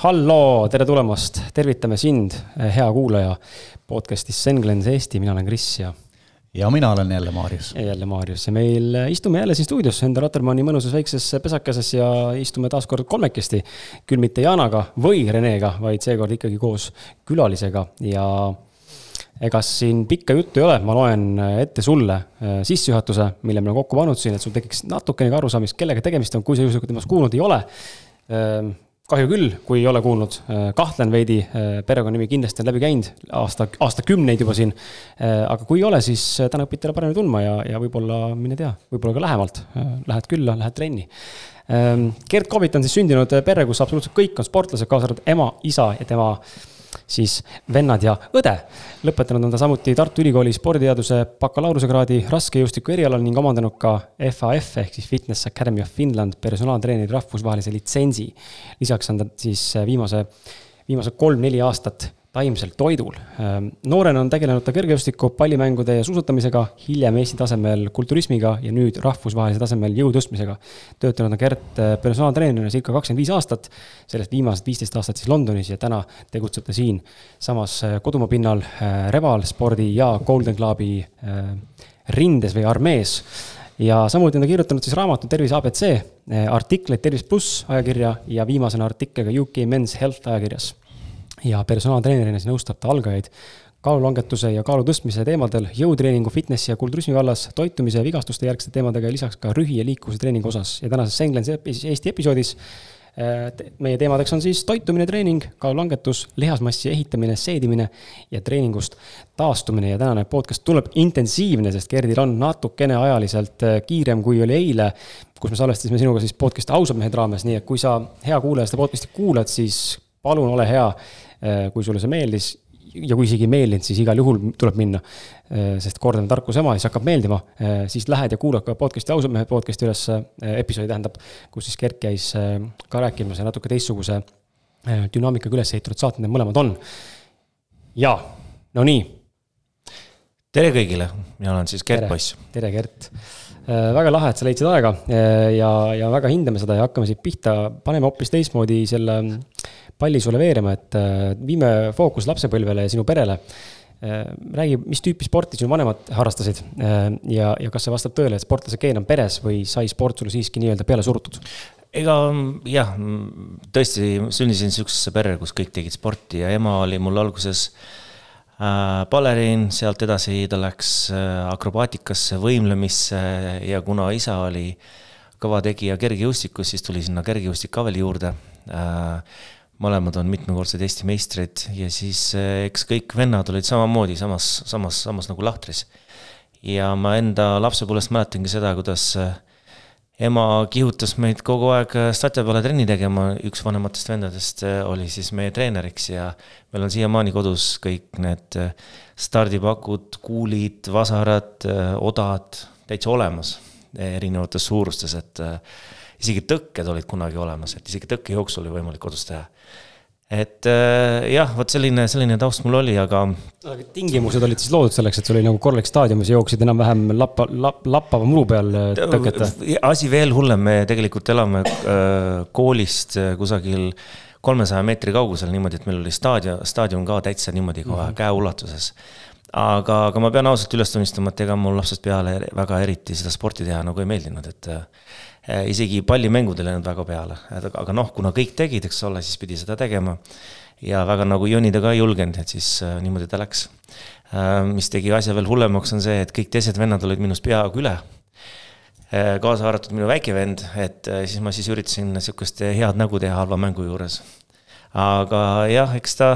halloo, tere tulemast, tervitame sind, hea kuulaja podcast'is Senglens Eesti, mina olen Kris ja. ja mina olen jälle Maarjus. jälle Maarjus ja meil istume jälle siin stuudios enda Rotermanni mõnusas väikses pesakeses ja istume taas kord kolmekesti. küll mitte Janaga või Renega, vaid seekord ikkagi koos külalisega ja ega siin pikka juttu ei ole, ma loen ette sulle sissejuhatuse, mille me oleme kokku pannud siin, et sul tekiks natukenegi arusaamist, kellega tegemist on, kui sa juhuslikult temast kuulnud ei ole ähm, kahju küll, kui ei ole kuulnud, äh, kahtlen veidi, äh, perekonnanimi kindlasti on läbi käinud, aasta, aastakümneid juba siin. Äh, aga kui ei ole, siis täna õpid talle paremini tundma ja, ja võib-olla, mine tea, võib-olla ka lähemalt. Lähed külla, lähed trenni. Ähm, Gerd Kovit on siis sündinud perre, kus absoluutselt kõik on sportlased, kaasa arvatud ema, isa ja tema siis vennad ja õde. lõpetanud on ta samuti Tartu Ülikooli sporditeaduse bakalaureusekraadi raskejõustiku erialal ning omandanud ka FAF ehk siis Fitness Academy of Finland personaaltreeneri rahvusvahelise litsentsi. lisaks on ta siis viimase, viimased kolm-neli aastat taimsel toidul. Ehm, noorena on tegelenud ta kergejõustiku, pallimängude ja suusatamisega, hiljem Eesti tasemel kulturismiga ja nüüd rahvusvahelisel tasemel jõu tõstmisega. töötanud on Gert eh, personaaltreenerina circa kakskümmend viis aastat, sellest viimased viisteist aastat siis Londonis ja täna tegutseb ta siin samas eh, kodumaa pinnal eh, Reval spordi ja Golden Clubi rindes või armees ja samuti on ta kirjutanud siis raamatu Tervise abc, artikleid Tervis pluss ajakirja ja viimasena artikkel ka UK Men's Health ajakirjas ja personaaltreenerina siis nõustab ta algajaid kaalulangetuse ja kaalu tõstmise teemadel, jõutreeningu, fitnessi ja kulturismi vallas, toitumise ja vigastuste järgsete teemadega ja lisaks ka rühi ja liikuvuse treeningu osas. Ja tänases Senglens Eesti episoodis äh, meie teemadeks on siis toitumine, treening, kaalulangetus, lihasmassi ehitamine, seedimine ja treeningust taastumine. Ja tänane podcast tuleb intensiivne, sest Gerdil on natukene ajaliselt äh, kiirem, kui oli eile, kus me salvestasime sinuga siis podcast'i ausad mehed raames, nii et kui sa, hea kuulaja, seda podcast'i kuulad, siis palun ole hea kui sulle see meeldis ja kui isegi ei meeldinud, siis igal juhul tuleb minna. Äh, sest kord on tarkuse ema, siis hakkab meeldima, äh, siis lähed ja kuulad ka podcast'i, ausad mehed podcast'i üles, episoodi tähendab, kus siis Gert käis ka rääkimas ja natuke teistsuguse dünaamikaga üles ehitatud saated need mõlemad on. ja, no nii. tere kõigile, mina olen siis Gert Poiss. tere, Gert väga lahe, et sa leidsid aega ja, ja väga hindame seda ja hakkame siit pihta, paneme hoopis teistmoodi selle palli sulle veerema, et äh, viime fookus lapsepõlvele ja sinu perele. Äh, räägi, mis tüüpi sporti sinu vanemad harrastasid äh, ja, ja kas see vastab tõele, et sportlase geen on peres või sai sport sulle siiski nii-öelda peale surutud? ega jah, tõesti sündisin sihukesesse perre, kus kõik tegid sporti ja ema oli mul alguses baleriin, sealt edasi ta läks akrobaatikasse, võimlemisse ja kuna isa oli kõva tegija kergejõustikus, siis tuli sinna kergejõustik ka veel juurde mõlemad on mitmekordsed Eesti meistrid ja siis eh, eks kõik vennad olid samamoodi samas, samas, samas nagu lahtris. ja ma enda lapsepõlvest mäletangi seda, kuidas eh, ema kihutas meid kogu aeg eh, statja peale trenni tegema, üks vanematest vendadest oli siis meie treeneriks ja meil on siiamaani kodus kõik need stardipakud, kuulid, vasarad, odad täitsa olemas erinevates suurustes, et isegi tõkked olid kunagi olemas, et isegi tõkkejooksu oli võimalik kodus teha et äh, jah, vot selline, selline taust mul oli, aga. aga tingimused olid siis loodud selleks, et sul oli nagu korralik staadion, mis jooksid enam-vähem lappa, lapp, lappava muru peal äh, tõkete? asi veel hullem, me tegelikult elame äh, koolist äh, kusagil kolmesaja meetri kaugusel niimoodi, et meil oli staadion, staadion ka täitsa niimoodi kohe mm -hmm. käeulatuses. aga, aga ma pean ausalt üles tunnistama, et ega mul lapsest peale väga eriti seda sporti teha nagu ei meeldinud, et äh, Äh, isegi pallimängud ei läinud väga peale, aga noh, kuna kõik tegid, eks ole, siis pidi seda tegema. ja väga nagu jonida ka ei julgenud, et siis äh, niimoodi ta läks. Äh, mis tegi asja veel hullemaks, on see, et kõik teised vennad olid minust peaaegu üle. kaasa arvatud minu väike vend, et siis ma siis üritasin sihukest head nägu teha halva mängu juures. aga jah, eks ta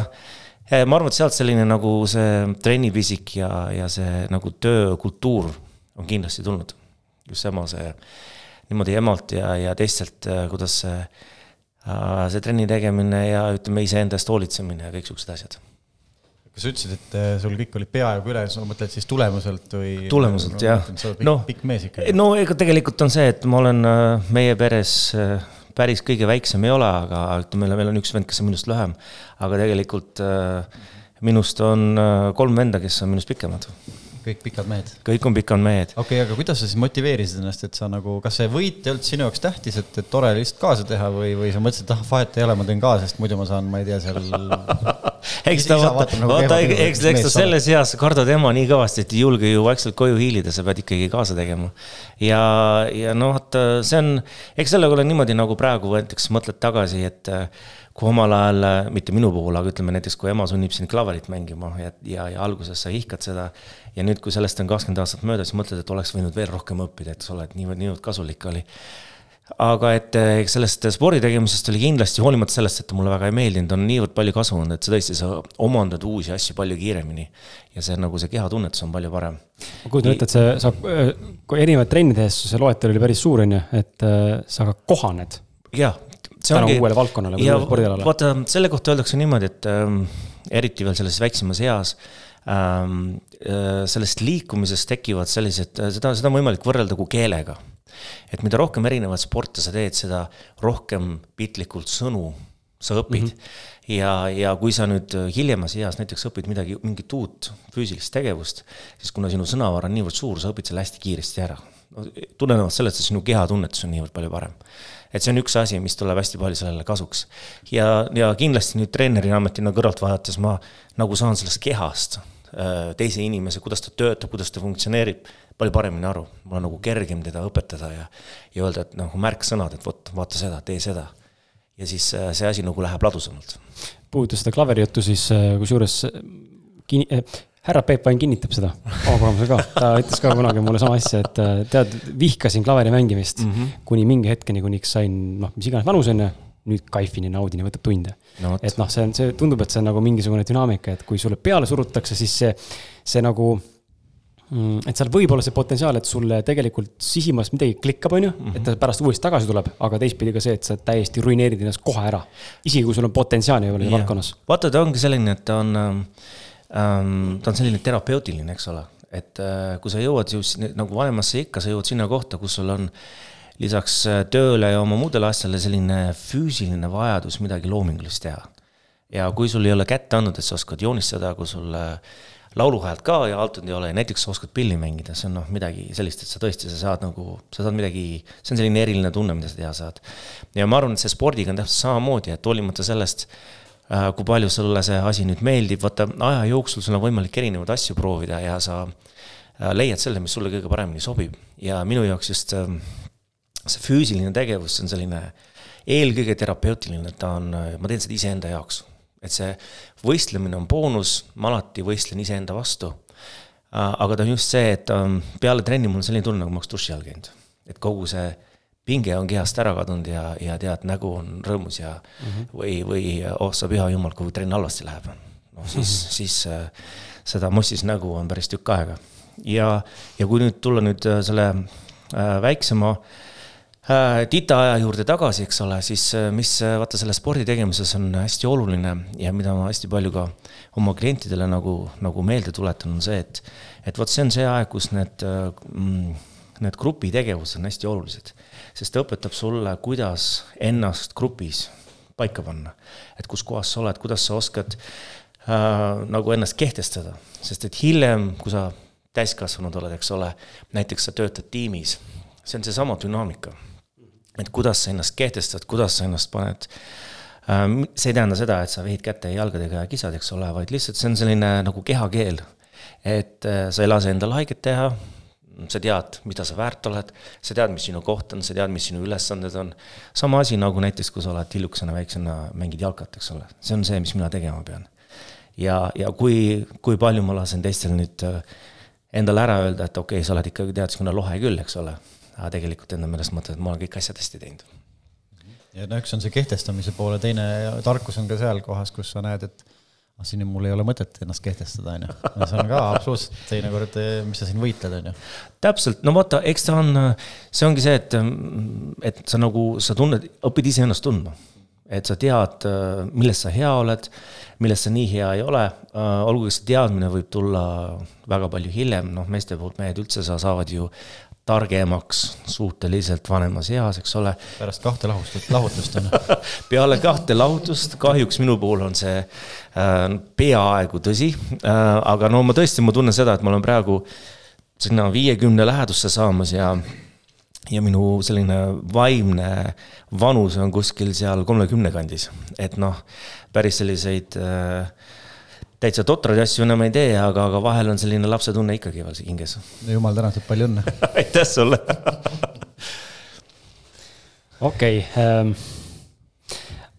ma arvan, et sealt selline nagu see trennipisik ja, ja see nagu töökultuur on kindlasti tulnud. just sama see niimoodi emalt ja, ja teistelt, äh, kuidas see, äh, see trenni tegemine ja ütleme, iseenda eest hoolitsemine ja kõiksugused asjad kas sa ütlesid, et äh, sul kõik oli peaaegu üle, sa mõtled siis tulemuselt või? tulemuselt no, jah. noh, pikk mees ikka. no ega tegelikult on see, et ma olen meie peres päris kõige väiksem ei ole, aga ütleme, meil on üks vend, kes on minust lühem. aga tegelikult minust on kolm venda, kes on minust pikemad kõik pikad mehed. kõik on pikad mehed. okei okay,, aga kuidas sa siis motiveerisid ennast, et sa nagu, kas see võit ei olnud sinu jaoks tähtis, et, et tore lihtsalt kaasa teha või, või sa mõtlesid, et ah, vahet ei ole, ma teen kaasa, sest muidu ma saan, ma ei tea, seal eks ta vaata, vaata, eks, eks ta selles eas kardad ema nii kõvasti, et ei julge ju vaikselt koju hiilida, sa pead ikkagi kaasa tegema. ja, ja noh, vaata, see on, eks sellega ole niimoodi nagu praegu näiteks mõtled tagasi, et kui omal ajal, mitte minu puhul, aga ütleme näiteks, kui ema sunnib sind klaverit mängima ja, ja, ja alguses sa ihkad seda. ja nüüd, kui sellest on kakskümmend aastat möödas, mõtled, et oleks võinud veel rohkem õppida, et sa oled niivõrd, niivõrd kasulik oli. aga et eks sellest spordi tegemisest oli kindlasti, hoolimata sellest, et ta mulle väga ei meeldinud, on niivõrd palju kasu olnud, et sa tõesti, sa omandad uusi asju palju kiiremini. ja see nagu see kehatunnetus on palju parem. ma kujutan ette, et see, sa, kui erinevaid trenni tehes, see loetelu oli päris suur, on ju, et äh, sa ka kohaned jah, tänu ongi, uuele valdkonnale või uuele spordialale. vaata, selle kohta öeldakse niimoodi, et ähm, eriti veel selles väiksemas eas ähm,, äh, sellest liikumisest tekivad sellised, äh, seda, seda on võimalik võrrelda kui keelega. et mida rohkem erinevaid sporte sa teed, seda rohkem piltlikult sõnu sa õpid mm. -hmm. ja, ja kui sa nüüd hiljemas eas näiteks õpid midagi, mingit uut füüsilist tegevust, siis kuna sinu sõnavara on niivõrd suur, sa õpid selle hästi kiiresti ära. tulenevalt sellest, et sinu kehatunnetus on niivõrd palju parem et see on üks asi, mis tuleb hästi palju sellele kasuks. ja, ja kindlasti nüüd treeneri ametina kõrvalt vaadates ma nagu saan sellest kehast äh, teise inimese, kuidas ta töötab, kuidas ta funktsioneerib, palju paremini aru. mul on nagu kergem teda õpetada ja, ja öelda, et nagu märksõnad, et vot, vaata seda, tee seda. ja siis äh, see asi nagu läheb ladusamalt. puudutas seda klaveri juttu, siis äh, kusjuures kin-, härra Peep Vain kinnitab seda oma kogemuse ka, ta ütles ka kunagi mulle sama asja, et äh, tead, vihkasin klaveri mängimist mm -hmm. kuni mingi hetkeni, kuniks sain noh, mis iganes vanus on ju, nüüd kaifin ja naudin ja võtab tunde no,. et noh, see on, see tundub, et see on nagu mingisugune dünaamika, et kui sulle peale surutakse, siis see, see nagu mm, et seal võib olla see potentsiaal, et sulle tegelikult sisimas midagi klikkab, on ju, et ta pärast uuesti tagasi tuleb, aga teistpidi ka see, et sa täiesti ruineerid ennast kohe ära. isegi kui sul on potentsiaali võib-olla valdkonnas. vaata, ta ongi selline, et ta on äh. Ta on selline terapeutiline, eks ole, et äh, kui sa jõuad just nagu vanemasse ikka, sa jõuad sinna kohta, kus sul on lisaks äh, tööle ja oma muudele asjadele selline füüsiline vajadus midagi loomingulist teha. ja kui sul ei ole kätte andnud, et sa oskad joonistada, kui sul äh, lauluhäält ka ja altund ei ole ja näiteks sa oskad pilli mängida, see on noh, midagi sellist, et sa tõesti, sa saad nagu, sa saad midagi, see on selline eriline tunne, mida sa teha saad. ja ma arvan, et see spordiga on täpselt samamoodi, et hoolimata sellest Äh, kui palju sulle see asi nüüd meeldib, vaata aja jooksul sul on võimalik erinevaid asju proovida ja sa äh, leiad selle, mis sulle kõige paremini sobib. ja minu jaoks just ähm, see füüsiline tegevus, on selline eelkõige terapeutiline, ta on, äh, ma teen seda iseenda jaoks. et see võistlemine on boonus, ma alati võistlen iseenda vastu. aga ta on just see, et ähm, peale trenni mul on selline tunne, nagu ma oleks duši all käinud. et kogu see pinge on kehast ära kadunud ja, ja tead, nägu on rõõmus ja mm -hmm. või, või oh sa püha jumal, kui trenn halvasti läheb. noh, siis mm, -hmm. siis äh, seda mossis nägu on päris tükk aega. ja, ja kui nüüd tulla nüüd äh, selle äh, väiksema äh, tita aja juurde tagasi, eks ole, siis äh, mis äh, vaata selle spordi tegemises on hästi oluline ja mida ma hästi palju ka oma klientidele nagu, nagu meelde tuletan, on see, et, et vot see on see aeg, kus need mm, need grupitegevused on hästi olulised, sest ta õpetab sulle, kuidas ennast grupis paika panna. et kus kohas sa oled, kuidas sa oskad äh, nagu ennast kehtestada, sest et hiljem, kui sa täiskasvanud oled, eks ole, näiteks sa töötad tiimis, see on seesama dünaamika. et kuidas sa ennast kehtestad, kuidas sa ennast paned äh,, see ei tähenda seda, et sa vehid käte ja jalgadega ja kisad, eks ole, vaid lihtsalt see on selline nagu kehakeel. et äh, sa ei lase endale haiget teha sa tead, mida sa väärt oled, sa tead, mis sinu koht on, sa tead, mis sinu ülesanded on. sama asi nagu näiteks, kui sa oled tillukesena väiksena, mängid jalkat, eks ole, see on see, mis mina tegema pean. ja, ja kui, kui palju ma lasen teistel nüüd äh, endale ära öelda, et okei okay,, sa oled ikkagi teaduskonna lohe küll, eks ole. aga tegelikult enda meelest mõtled, et ma olen kõik asjad hästi teinud. ja no üks on see kehtestamise poole, teine tarkus on ka seal kohas, kus sa näed, et ah siin mul ei ole mõtet ennast kehtestada, on ju. see on ka absoluutselt teinekord, mis sa siin võitled, on ju. täpselt, no vaata, eks ta on, see ongi see, et, et sa nagu, sa tunned, õpid iseennast tundma. et sa tead, milles sa hea oled, milles sa nii hea ei ole, olgugi see teadmine võib tulla väga palju hiljem, noh, meeste poolt mehed üldse sa saavad ju targemaks suhteliselt vanemas eas, eks ole. pärast kahte lahustust, lahutust on peale kahte lahutust, kahjuks minu puhul on see äh, peaaegu tõsi äh,. aga no ma tõesti, ma tunnen seda, et ma olen praegu sinna viiekümne lähedusse saamas ja ja minu selline vaimne vanus on kuskil seal kolmekümne kandis, et noh, päris selliseid äh, täitsa totraid asju enam ei tee, aga, aga vahel on selline lapsetunne ikkagi veel hinges. jumal tänatud, palju õnne aitäh sulle okei okay, ähm,,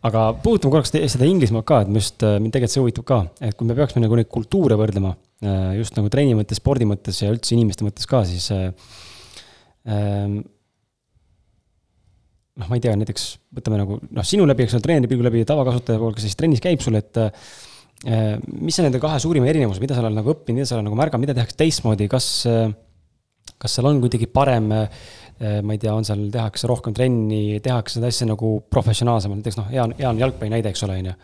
aga puudutame korraks seda Inglismaad ka, et just, mind tegelikult see huvitab ka, et kui me peaksime nagu neid kultuure võrdlema, äh, just nagu treeni mõttes, spordi mõttes ja üldse inimeste mõttes ka, siis äh, ähm, noh, ma ei tea, näiteks võtame nagu noh, sinu läbi, eks ole, treeneri pilgu läbi, tavakasutaja pool, kes siis trennis käib sul, et äh, mis on nende kahe suurima erinevus, mida sa oled nagu õppinud, mida sa oled nagu märganud, mida tehakse teistmoodi, kas, äh, kas seal on kuidagi parem äh, ma ei tea, on seal, tehakse rohkem trenni, tehakse seda asja nagu professionaalsemalt, näiteks noh, hea, hea on jalgpalli näide, eks ole, on ju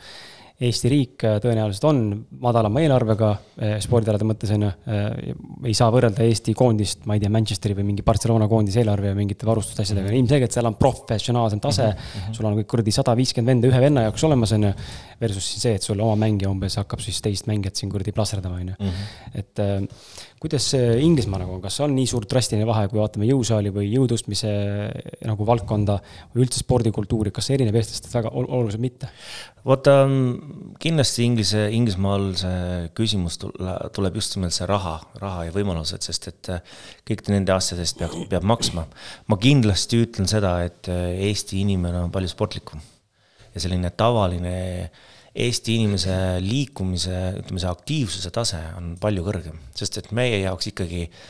Eesti riik äh, tõenäoliselt on madalama eelarvega äh, spordialade mõttes, on ju. Äh, ei saa võrrelda Eesti koondist, ma ei tea, Manchesteri või mingi Barcelona koondise eelarve ja mingite varustusasjadega mm -hmm., ilmselgelt seal on professionaalsem tase mm. -hmm. sul on kõik kuradi sada viiskümmend venda ühe venna jaoks olemas, on ju. Versus siis see, et sul oma mängija umbes hakkab siis teist mängijat siin kuradi plasserdama, on ju. Mhm. et kuidas Inglismaa nagu on, kas on nii suur drastiline vahe, kui vaatame jõusaali või jõutõstmise nagu valdkonda või üldse spordikultuuri, kas see erineb eestlastest väga oluliselt mitte? vaata, kindlasti Inglise, Inglismaal see küsimus tuleb just nimelt see raha, raha ja võimalused, sest et äh, kõik nende asjade eest peab, peab maksma. ma kindlasti ütlen seda, et äh, Eesti inimene on palju sportlikum ja selline tavaline Eesti inimese liikumise, ütleme see aktiivsuse tase on palju kõrgem, sest et meie jaoks ikkagi äh,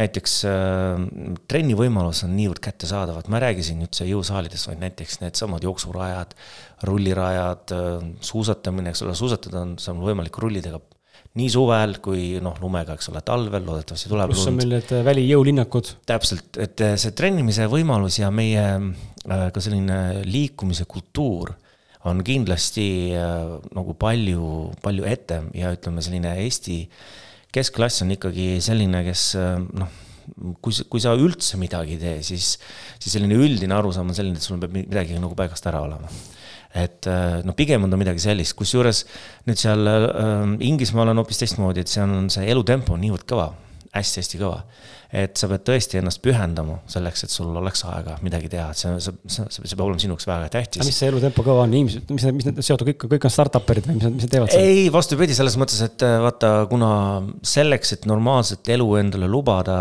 näiteks äh, trennivõimalus on niivõrd kättesaadavad, ma ei räägi siin üldse jõusaalidest, vaid näiteks needsamad jooksurajad, rullirajad äh,, suusatamine, eks ole, suusatada on, see on võimalik rullidega nii suvel kui noh, lumega, eks ole, talvel loodetavasti tuleb. pluss on meil need äh, välijõulinnakud. täpselt, et äh, see trennimise võimalus ja meie äh, ka selline liikumise kultuur on kindlasti äh, nagu palju, palju ette ja ütleme, selline Eesti äh, keskklass on ikkagi selline, kes noh, kui, kui sa üldse midagi ei tee, siis, siis selline üldine arusaam on selline, et sul peab midagi nagu paigast ära olema. et noh, pigem on ta midagi sellist, kusjuures nüüd seal äh, Inglismaal on hoopis teistmoodi, et seal on see elutempo niivõrd kõva hästi-hästi kõva. Et sa pead tõesti ennast pühendama selleks, et sul oleks aega midagi teha, et see, see, see, see peab olema sinuks väga tähtis. mis see elutempo kõva on, inimesed, mis, mis need seotud kõik, kõik on startup'erid või mis nad, mis nad teevad ei, vastupidi, selles mõttes, et äh, vaata, kuna selleks, et normaalset elu endale lubada,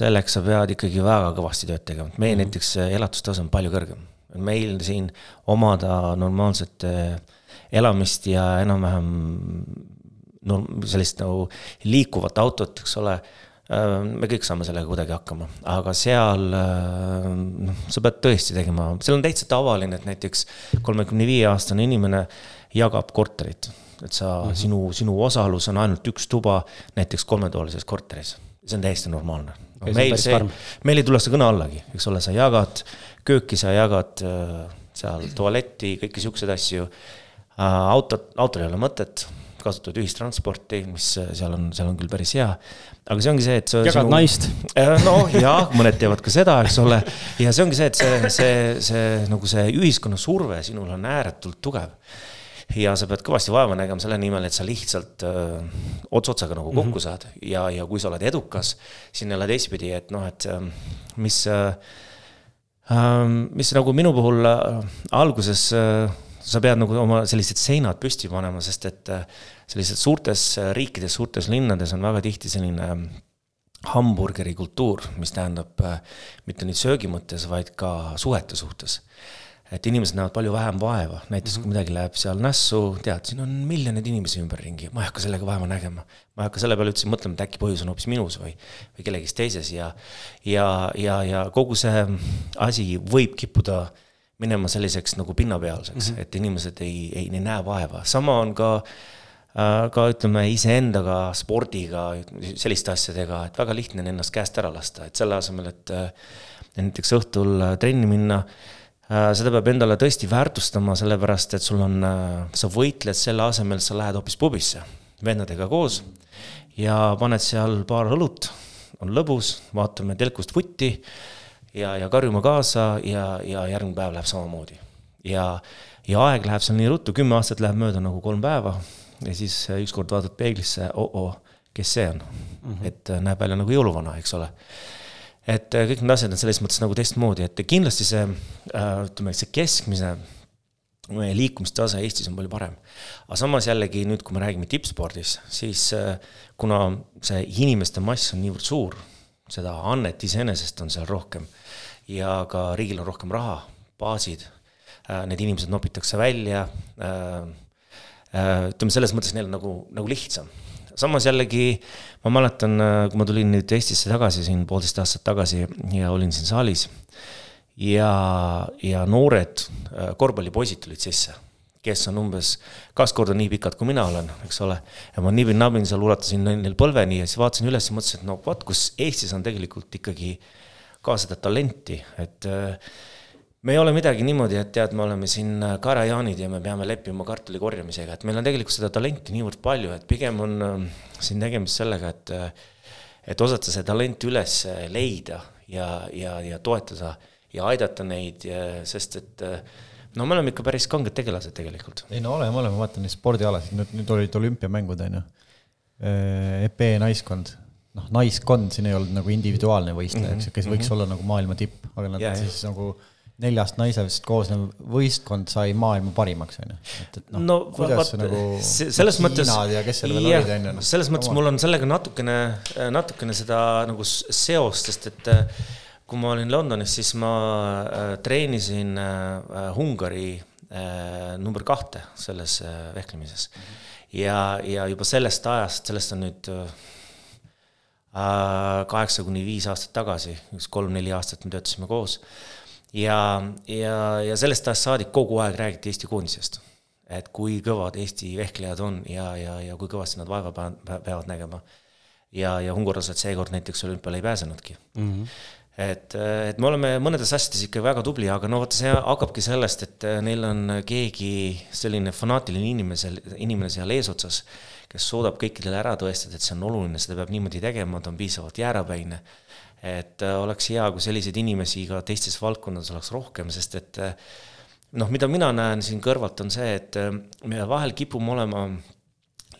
selleks sa pead ikkagi väga kõvasti tööd tegema, meie mm -hmm. näiteks äh, elatustase on palju kõrgem. meil siin omada normaalset äh, elamist ja enam-vähem no sellist nagu liikuvat autot, eks ole me kõik saame sellega kuidagi hakkama, aga seal äh, noh, sa pead tõesti tegema, seal on täitsa tavaline, et näiteks kolmekümne viie aastane inimene jagab korterit. et sa mm, -hmm. sinu, sinu osalus on ainult üks tuba näiteks kolmetoalises korteris, see on täiesti normaalne no,. meil see, meil ei tule see kõne allagi, eks ole, sa jagad kööki, sa jagad äh, seal tualetti, kõiki siukseid asju. autot, autol ei ole mõtet kasutavad ühistransporti, mis äh, seal on, seal on küll päris hea. aga see ongi see, et. jagad sinu... naist. Äh, noh, jah, mõned teevad ka seda, eks ole. ja see ongi see, et see, see, see nagu see ühiskonna surve sinul on ääretult tugev ja sa pead kõvasti vaeva nägema selle nimel, et sa lihtsalt öö, äh, ots otsaga nagu kokku mm -hmm. saad ja, ja kui sa oled edukas, siin jälle teistpidi, et noh, et mis, mis nagu minu puhul alguses sa pead nagu oma sellised seinad püsti panema, sest et äh, sellised suurtes äh, riikides, suurtes linnades on väga tihti selline ähm, hamburgeri kultuur, mis tähendab äh, mitte nüüd söögi mõttes, vaid ka suhete suhtes. et inimesed näevad palju vähem vaeva, näiteks kui mhm. midagi läheb seal nässu, tead, siin on miljoneid inimesi ümberringi, ma ei hakka sellega vaeva nägema. ma ei hakka selle peale üldse mõtlema, et äkki põhjus on hoopis minus või, või kellegis teises ja, ja, ja, ja kogu see asi võib kippuda äh, minema selliseks nagu pinnapealseks mm, -hmm. et inimesed ei, ei, ei näe vaeva, sama on ka äh, ka ütleme iseendaga, spordiga, selliste asjadega, et väga lihtne on ennast käest ära lasta, et selle asemel, et äh, näiteks õhtul äh, trenni minna, seda peab endale tõesti väärtustama, sellepärast et sul on, sa võitled selle asemel, sa lähed hoopis pubisse vendadega koos ja paned seal paar õlut on lõbus, vaatame telkust vutti ja, ja karjume kaasa ja, ja järgmine päev läheb samamoodi. ja, ja aeg läheb seal nii ruttu, kümme aastat läheb mööda nagu kolm päeva ja siis ükskord vaatad peeglisse oh, -oh, kes see on mm. -hmm. et näeb välja nagu jõuluvana, eks ole et kõik need asjad on selles mõttes nagu teistmoodi, et kindlasti see ütleme, see keskmise meie liikumistase Eestis on palju parem. aga samas jällegi nüüd, kui me räägime tippspordis, siis äh, kuna see inimeste mass on niivõrd suur, seda annet iseenesest on seal rohkem ja ka riigil on rohkem raha, baasid, äh, need inimesed nopitakse välja, äh, ütleme selles mõttes neil nagu, nagu lihtsam. samas jällegi ma mäletan, kui ma tulin nüüd Eestisse tagasi siin poolteist aastat tagasi ja olin siin saalis ja, ja noored äh, korvpallipoisid tulid sisse, kes on umbes kaks korda nii pikad, kui mina olen, eks ole. ja ma nibin-nabin seal, ulatasin neil põlveni ja siis vaatasin üles ja mõtlesin, et no vot, kus Eestis on tegelikult ikkagi ka seda talenti, et äh, me ei ole midagi niimoodi, et tead, me oleme siin karajaanid ja me peame leppima kartuli korjamisega, et meil on tegelikult seda talenti niivõrd palju, et pigem on äh, siin tegemist sellega, et et osata see talent üles leida ja, ja, ja toetada ja aidata neid, sest et no me oleme ikka päris kanged tegelased tegelikult. ei no oleme, oleme, vaata neid spordialasid, nüüd, nüüd olid olümpiamängud, on ju. EP naiskond, noh, naiskond, siin ei olnud nagu individuaalne võistleja, eks ju, kes võiks mm -hmm. olla nagu maailma tipp, aga nad ja, siis ja. nagu neljast naisest koosnev võistkond sai maailma parimaks, on ju. et, et noh no, kuidas vaat, nagu selles mõttes, jah, noh. selles mõttes mul on sellega natukene, natukene seda nagu seost, sest et kui ma olin Londonis, siis ma äh, treenisin äh, Ungari äh, number kahte selles vehklemises. ja, ja juba sellest ajast, sellest on nüüd kaheksa kuni viis aastat tagasi, üks kolm-neli aastat me töötasime koos. ja, ja, ja sellest ajast saadik kogu aeg räägiti Eesti koondisest. et kui kõvad Eesti vehklejad on ja, ja, ja kui kõvasti nad vaeva peavad nägema. ja, ja ungarlased seekord näiteks olümpiale ei pääsenudki mm. -hmm et, et me oleme mõnedes asjades ikka väga tubli, aga no vot, see hakkabki sellest, et neil on keegi selline fanaatiline inimesel, inimene seal eesotsas, kes suudab kõikidele ära tõestada, et see on oluline, seda peab niimoodi tegema, ta on piisavalt jäärapäine. et oleks hea, kui selliseid inimesi ka teistes valdkondades oleks rohkem, sest et noh, mida mina näen siin kõrvalt, on see, et me vahel kipume olema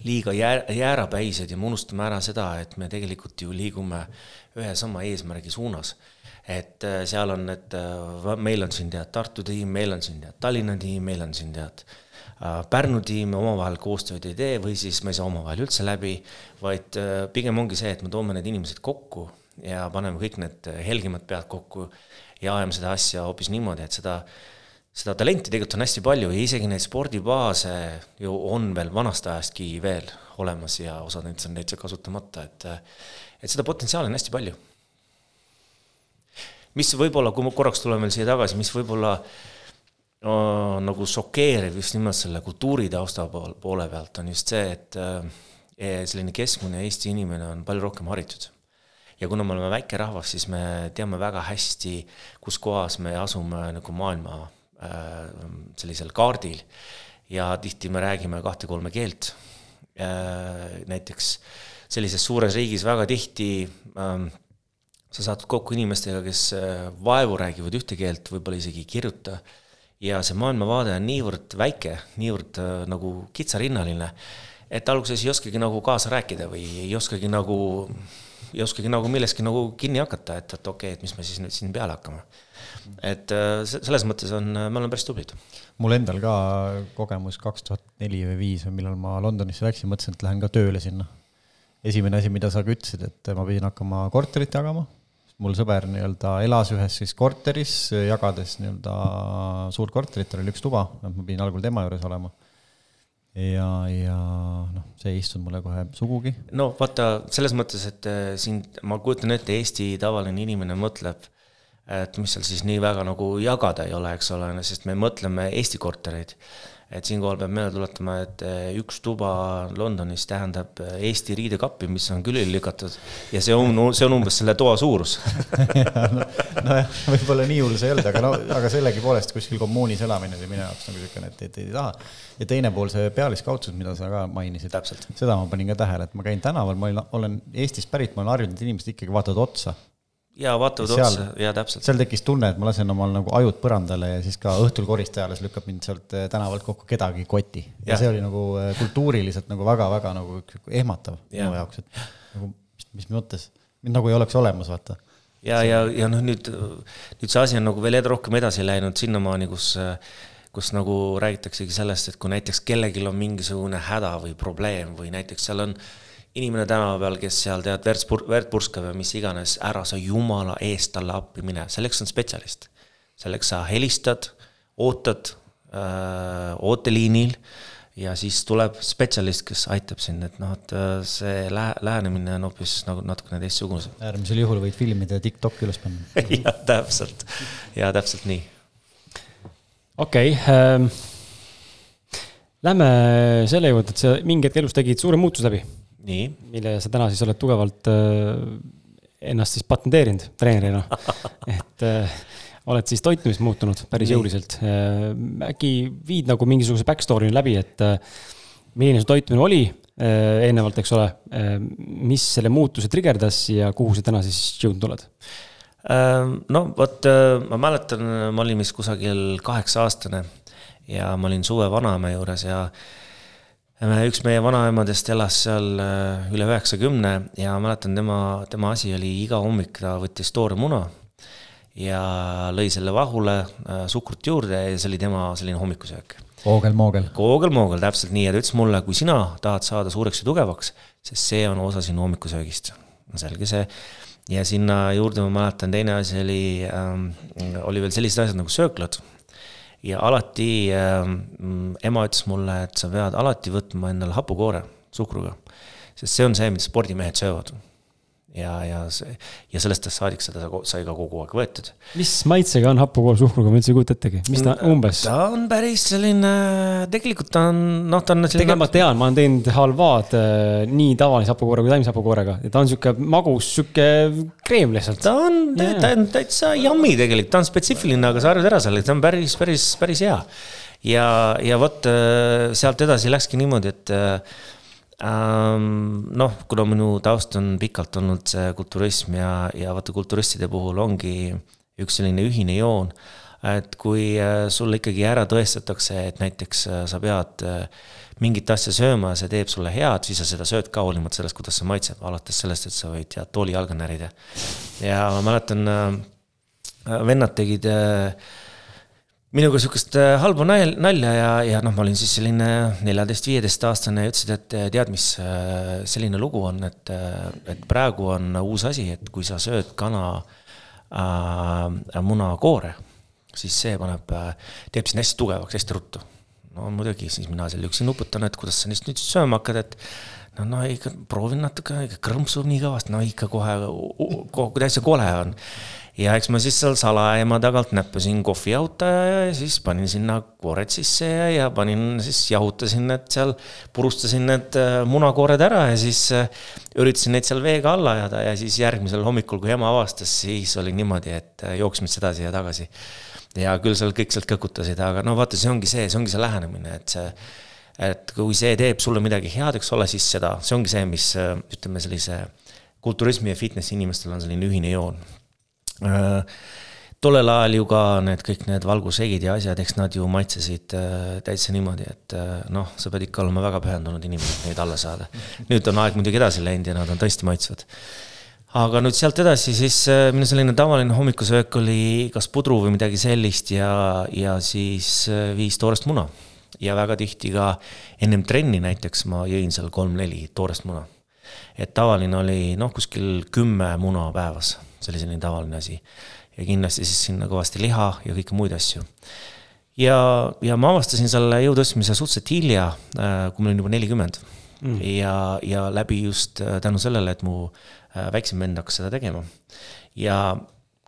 liiga jää-, jäärapäised ja me unustame ära seda, et me tegelikult ju liigume ühe sama eesmärgi suunas. et äh, seal on, et äh, meil on siin tead Tartu tiim, meil on siin tead Tallinna tiim, meil on siin tead äh, Pärnu tiim, omavahel koostööd ei tee või siis me ei saa omavahel üldse läbi, vaid pigem ongi see, et me toome need inimesed kokku ja paneme kõik need helgemad pead kokku ja ajame seda asja hoopis niimoodi, et seda seda talenti tegelikult on hästi palju ja isegi neid spordibaase ju on veel vanast ajastki veel olemas ja osad nendest on täitsa kasutamata, et et seda potentsiaali on hästi palju. mis võib-olla, kui ma korraks tulen veel siia tagasi, mis võib-olla no, nagu šokeeriv just nimelt selle kultuuritausta pool, poole pealt, on just see, et eh, selline keskmine Eesti inimene on palju rohkem haritud. ja kuna me oleme väike rahvas, siis me teame väga hästi, kus kohas me asume nagu maailma äh, sellisel kaardil. Ja tihti me räägime kahte-kolme keelt. Äh,, näiteks äh, sellises suures riigis väga tihti ähm, sa saad kokku inimestega, kes äh, vaevu räägivad ühte keelt, võib-olla isegi ei kirjuta, ja see maailmavaade on niivõrd väike, niivõrd äh, nagu kitsarinnaline, et alguses ei oskagi nagu kaasa rääkida või ei oskagi nagu, ei oskagi nagu milleski nagu kinni hakata, et, et okei okay,, et mis me siis nüüd siin peale hakkame. et äh, selles mõttes on, me oleme päris tublid. mul endal ka kogemus kaks tuhat neli või viis, millal ma Londonisse läksin, mõtlesin, et lähen ka tööle sinna esimene asi, mida sa ka ütlesid, et ma pidin hakkama korterit jagama, mul sõber nii-öelda elas ühes siis korteris, jagades nii-öelda suurt korterit, tal oli üks tuba, ma pidin algul tema juures olema. ja, ja noh, see ei istunud mulle kohe sugugi. no vaata, selles mõttes, et äh, siin ma kujutan ette, Eesti tavaline inimene mõtleb, et mis seal siis nii väga nagu jagada ei ole, eks ole, sest me mõtleme Eesti kortereid et siinkohal peab meelde tuletama, et eh, üks tuba Londonis tähendab eh, Eesti riidekappi, mis on külili lükatud. Ja see on, see on umbes selle toa suurus. Nojah, võib-olla nii hull see ei olnud, aga no, aga sellegipoolest kuskil kommuunis elamine oli minu jaoks nagu niisugune, et, et ei taha. ja teine pool, see pealiskaudsus, mida sa ka mainisid, seda ma panin ka tähele, et ma käin tänaval, ma olen, olen Eestist pärit, ma olen harjunud, et inimesed ikkagi vaatavad otsa ja vaatavad seal, otsa ja täpselt. seal tekkis tunne, et ma lasen omal nagu ajud põrandale ja siis ka õhtul koristaja alles lükkab mind sealt eh, tänavalt kokku kedagi koti. ja see oli nagu eh, kultuuriliselt nagu väga-väga nagu ehmatav minu jaoks, et nagu mis, mis mõttes, mind nagu ei oleks olemas, vaata. ja, ja, ja noh, nüüd, nüüd see asi on nagu veel rohkem edasi läinud sinnamaani, kus kus nagu räägitaksegi sellest, et kui näiteks kellelgi on mingisugune häda või probleem või näiteks seal on äh, inimene tänava peal, kes seal tead verd pur-, verd purskab ja mis iganes, ära sa jumala eest talle appi mine, selleks on spetsialist. selleks sa helistad, ootad äh, ooteliinil ja siis tuleb spetsialist, kes aitab sind, et noh, et äh, see lä-, lähenemine on hoopis nagu natukene teistsugune. äärmisel juhul võid filmida ja TikTok'i üles panna jah, täpselt, ja täpselt nii. okei okay, ähm,, lähme selle juurde, et sa mingi hetk elus tegid suure muutuse läbi mille sa täna siis oled tugevalt äh, ennast siis patenteerinud treenerina et äh, oled siis toitumist muutunud päris Nii. jõuliselt. Äh, äkki viid nagu mingisuguse back story läbi, et milline su toitumine oli eelnevalt, eks ole, mis selle muutuse trigerdas ja kuhu sa täna siis jõudnud oled? no vot, ma mäletan, ma olin vist kusagil kaheksa aastane ja ma olin suve vanaema juures ja üks meie vanaemadest elas seal äh, üle üheksakümne ja mäletan tema, tema asi oli iga hommik ta võttis toore muna ja lõi selle vahule äh, suhkrut juurde ja see oli tema selline hommikusöök. koogel-moogel. koogel-moogel, täpselt nii ja ta ütles mulle, kui sina tahad saada suureks ja tugevaks, sest see on osa sinu hommikusöögist. selge see. ja sinna juurde ma mäletan, teine asi oli ähm,, oli veel sellised asjad nagu sööklad ja alati äh, ema ütles mulle, et sa pead alati võtma endale hapukoore suhkruga. sest see on see, mida spordimehed söövad ja, ja see, ja sellest ajast saadik seda sai ka kogu aeg võetud. mis maitsega on hapukoor suhkruga, ma üldse ei kujuta ettegi, mis ta umbes? ta on päris selline, tegelikult ta on, noh, ta on selline. tegelikult ma tean, ma olen teinud halvaad äh, nii tavalise hapukoore kui taimshapukoorega ja ta on sihuke magus, sihuke kreem lihtsalt. ta on ta on täitsa yummy tegelikult, ta on spetsiifiline, aga sa arvad ära selle, ta on päris, päris, päris hea. ja, ja vot äh, sealt edasi läkski niimoodi, et äh, noh, kuna minu taust on pikalt olnud see kulturism ja, ja vaata kulturistide puhul ongi üks selline ühine joon, et kui äh, sulle ikkagi ära tõestatakse, et näiteks äh, sa pead äh, mingit asja sööma ja see teeb sulle head, siis sa seda sööd ka hoolimata sellest, kuidas see maitseb, alates sellest, et sa võid tead tooli jalga närida. ja ma mäletan, vennad tegid äh, minuga sihukest äh, halba nalja ja, ja noh, ma olin siis selline neljateist-viieteistaastane ja ütlesid, et äh, tead, mis äh, selline lugu on, et, et praegu on uus asi, et kui sa sööd kana äh, munakoore, siis see paneb, teeb sind hästi tugevaks, hästi ruttu. no muidugi, siis mina seal üksi nuputan, et kuidas sa neist nüüd sööma hakkad, et no, no ikka proovin natuke, ikka krõmpsub nii kõvasti, no ikka kohe, kuidas see kole on ja eks ma siis seal salaema tagant näppasin kohviauto ja siis panin sinna koored sisse ja, ja panin siis, jahutasin need seal, purustasin need äh, munakoored ära ja siis äh, üritasin neid seal veega alla ajada ja siis järgmisel hommikul, kui ema avastas, siis oli niimoodi, et äh, jooksime edasi ja tagasi. ja küll seal kõik sealt kõkutasid, aga no vaata, see ongi see, see ongi see lähenemine, et see et kui see teeb sulle midagi head, eks ole, siis seda, see ongi see, mis ütleme, sellise kulturismi ja fitnessi inimestel on selline ühine joon tollel ajal ju ka need kõik need valgusegid ja asjad, eks nad ju maitsesid äh, täitsa niimoodi, et äh, noh, sa pead ikka olema väga pühendunud inimene, et neid alla saada. nüüd on aeg muidugi edasi läinud ja nad on tõesti maitsvad. aga nüüd sealt edasi siis minu selline tavaline hommikusöök oli kas pudru või midagi sellist ja, ja siis viis toorest muna. ja väga tihti ka ennem trenni näiteks ma jõin seal kolm-neli toorest muna. et tavaline oli noh, kuskil kümme muna päevas see oli selline tavaline asi. ja kindlasti siis sinna kõvasti liha ja kõiki muid asju. ja, ja ma avastasin selle jõu tõstmise suhteliselt hilja, äh, kui ma olin juba nelikümmend mm.. ja, ja läbi just äh, tänu sellele, et mu äh, väiksem vend hakkas seda tegema. ja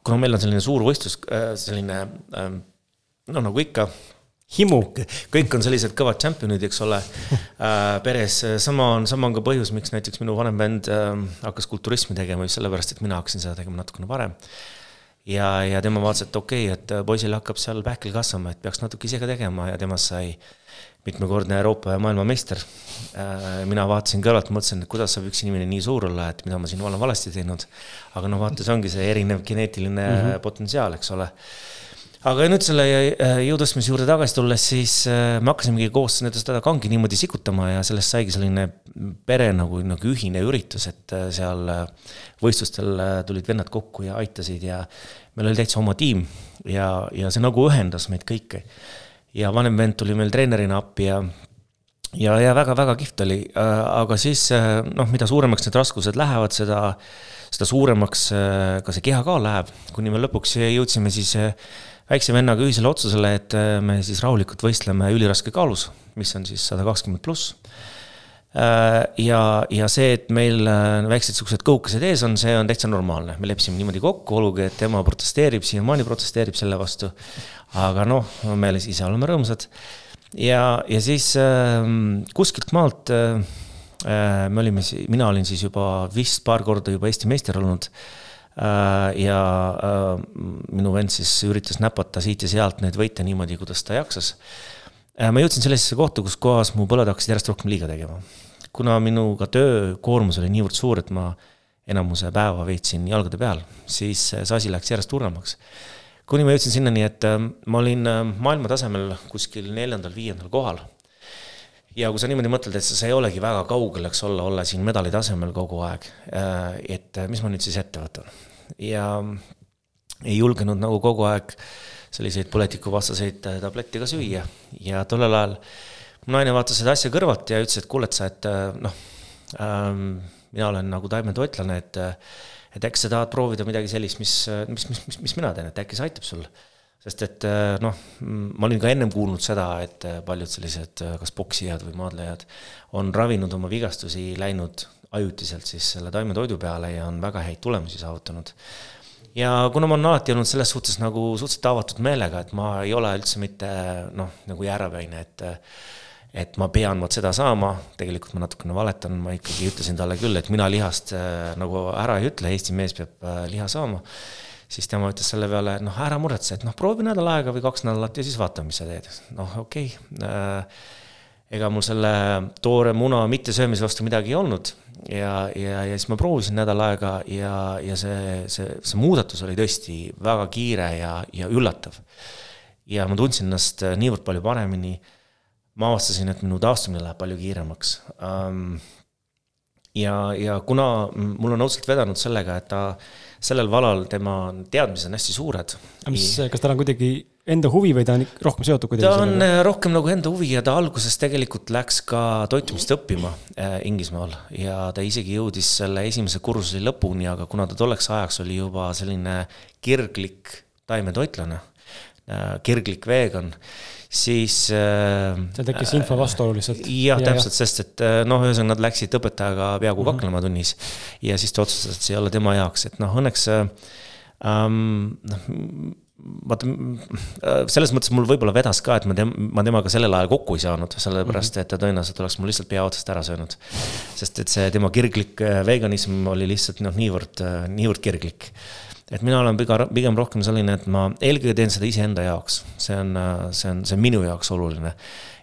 kuna meil on selline suur võistlus, selline ähm, no nagu ikka, himu. kõik on sellised kõvad tšempionid, eks ole äh,, peres. sama on, sama on ka põhjus, miks näiteks minu vanem vend äh, hakkas kulturismi tegema just sellepärast, et mina hakkasin seda tegema natukene varem. ja, ja tema vaatas, et okei okay,, et poisil hakkab seal pähkel kasvama, et peaks natuke ise ka tegema ja temast sai mitmekordne Euroopa ja maailmameister äh,. mina vaatasin kõrvalt, mõtlesin, et kuidas saab üks inimene nii suur olla, et mida ma siin olen valesti teinud. aga noh, vaata, see ongi see erinev geneetiline mm -hmm. potentsiaal, eks ole aga nüüd selle äh, jõutõstmise juurde tagasi tulles, siis äh, me hakkasimegi koos seda kangi niimoodi sikutama ja sellest saigi selline pere nagu, nagu ühine üritus, et äh, seal võistlustel tulid vennad kokku ja aitasid ja meil oli täitsa oma tiim ja, ja see nagu ühendas meid kõiki. ja vanem vend tuli meil treenerina appi ja ja, ja väga-väga kihvt oli, aga siis noh, mida suuremaks need raskused lähevad, seda, seda suuremaks ka see kehakaal läheb, kuni me lõpuks jõudsime siis väikse vennaga ühisele otsusele, et äh, me siis rahulikult võistleme üliraske kaalus, mis on siis sada kakskümmend pluss. Äh, ja, ja see, et meil äh, väiksed siuksed kõukesed ees on, see on täitsa normaalne, me leppisime niimoodi kokku, olgugi et tema protesteerib, siiamaani protesteerib selle vastu. aga noh, me ise oleme rõõmsad. ja, ja siis äh, kuskilt maalt me olime, mina olin siis juba vist paar korda juba Eesti meister olnud ja äh, minu vend siis üritas näpata siit ja sealt neid võite niimoodi, kuidas ta jaksas. Äh, ma jõudsin sellisesse kohta, kus kohas mu põled hakkasid järjest rohkem liiga tegema. kuna minuga töökoormus oli niivõrd suur, et ma enamuse päeva veetsin jalgade peal, siis see asi läks järjest hurramaks. kuni ma jõudsin sinnani, et ma olin maailma tasemel kuskil neljandal-viiendal kohal ja kui sa niimoodi mõtled, et sa ei olegi väga kaugel, eks olla, olla siin medali tasemel kogu aeg, et mis ma nüüd siis ette võtan ja ei julgenud nagu kogu aeg selliseid põletikuvastaseid äh, tablette ka süüa ja tollel ajal mu naine vaatas seda asja kõrvalt ja ütles, et kuule, et sa, et äh, noh ähm,, mina olen nagu taimetoitlane, et et äkki sa tahad proovida midagi sellist, mis, mis, mis, mis, mis mina teen, et äkki see aitab sul. Sest et äh, noh, ma olin ka ennem kuulnud seda, et paljud sellised kas poksijad või maadlejad on ravinud oma vigastusi, läinud ajutiselt siis selle taimetoidu peale ja on väga häid tulemusi saavutanud. ja kuna ma olen alati olnud selles suhtes nagu suhteliselt avatud meelega, et ma ei ole üldse mitte noh, nagu jäärapäine, et et ma pean vot seda saama, tegelikult ma natukene valetan, ma ikkagi ütlesin talle küll, et mina lihast äh, nagu ära ei ütle, Eesti mees peab äh, liha saama. Siis tema ütles selle peale, noh, ära muretse, et noh, proovi nädal aega või kaks nädalat ja siis vaatame, mis sa teed. noh, okei okay. äh, ega mul selle toore muna mittesöömise vastu midagi ei olnud ja, ja, ja siis ma proovisin nädal aega ja, ja see, see, see muudatus oli tõesti väga kiire ja, ja üllatav. ja ma tundsin ennast niivõrd palju paremini. ma avastasin, et minu taastumine läheb palju kiiremaks um, ja, ja kuna mul on õudselt vedanud sellega, et ta sellel valal, tema teadmised on hästi suured. mis, kas tal on kuidagi enda huvi või ta on rohkem seotud kuidagi? ta on sellega? Äh, rohkem nagu enda huvi ja ta alguses tegelikult läks ka toitumist õppima äh, Inglismaal ja ta isegi jõudis selle esimese kursuse lõpuni, aga kuna ta tolleks ajaks oli juba selline kirglik taimetoitlane äh,, kirglik vegan siis äh,. seal tekkis info vastuolu lihtsalt. jah ja,, täpselt, sest et äh, noh, ühesõnaga nad läksid õpetajaga peaaegu mm -hmm. kaklema tunnis. ja siis ta otsustas, et see ei ole tema jaoks, et noh, õnneks ähm, noh vaata, selles mõttes mul võib-olla vedas ka, et ma tem-, ma temaga sellel ajal kokku ei saanud, sellepärast mhm. et ta tõenäoliselt oleks mul lihtsalt pea otsast ära söönud. sest et see tema kirglik äh, veganism oli lihtsalt noh, niivõrd, niivõrd kirglik et mina olen pigem, pigem rohkem selline, et ma eelkõige teen seda iseenda jaoks, see on, see on, see on minu jaoks oluline.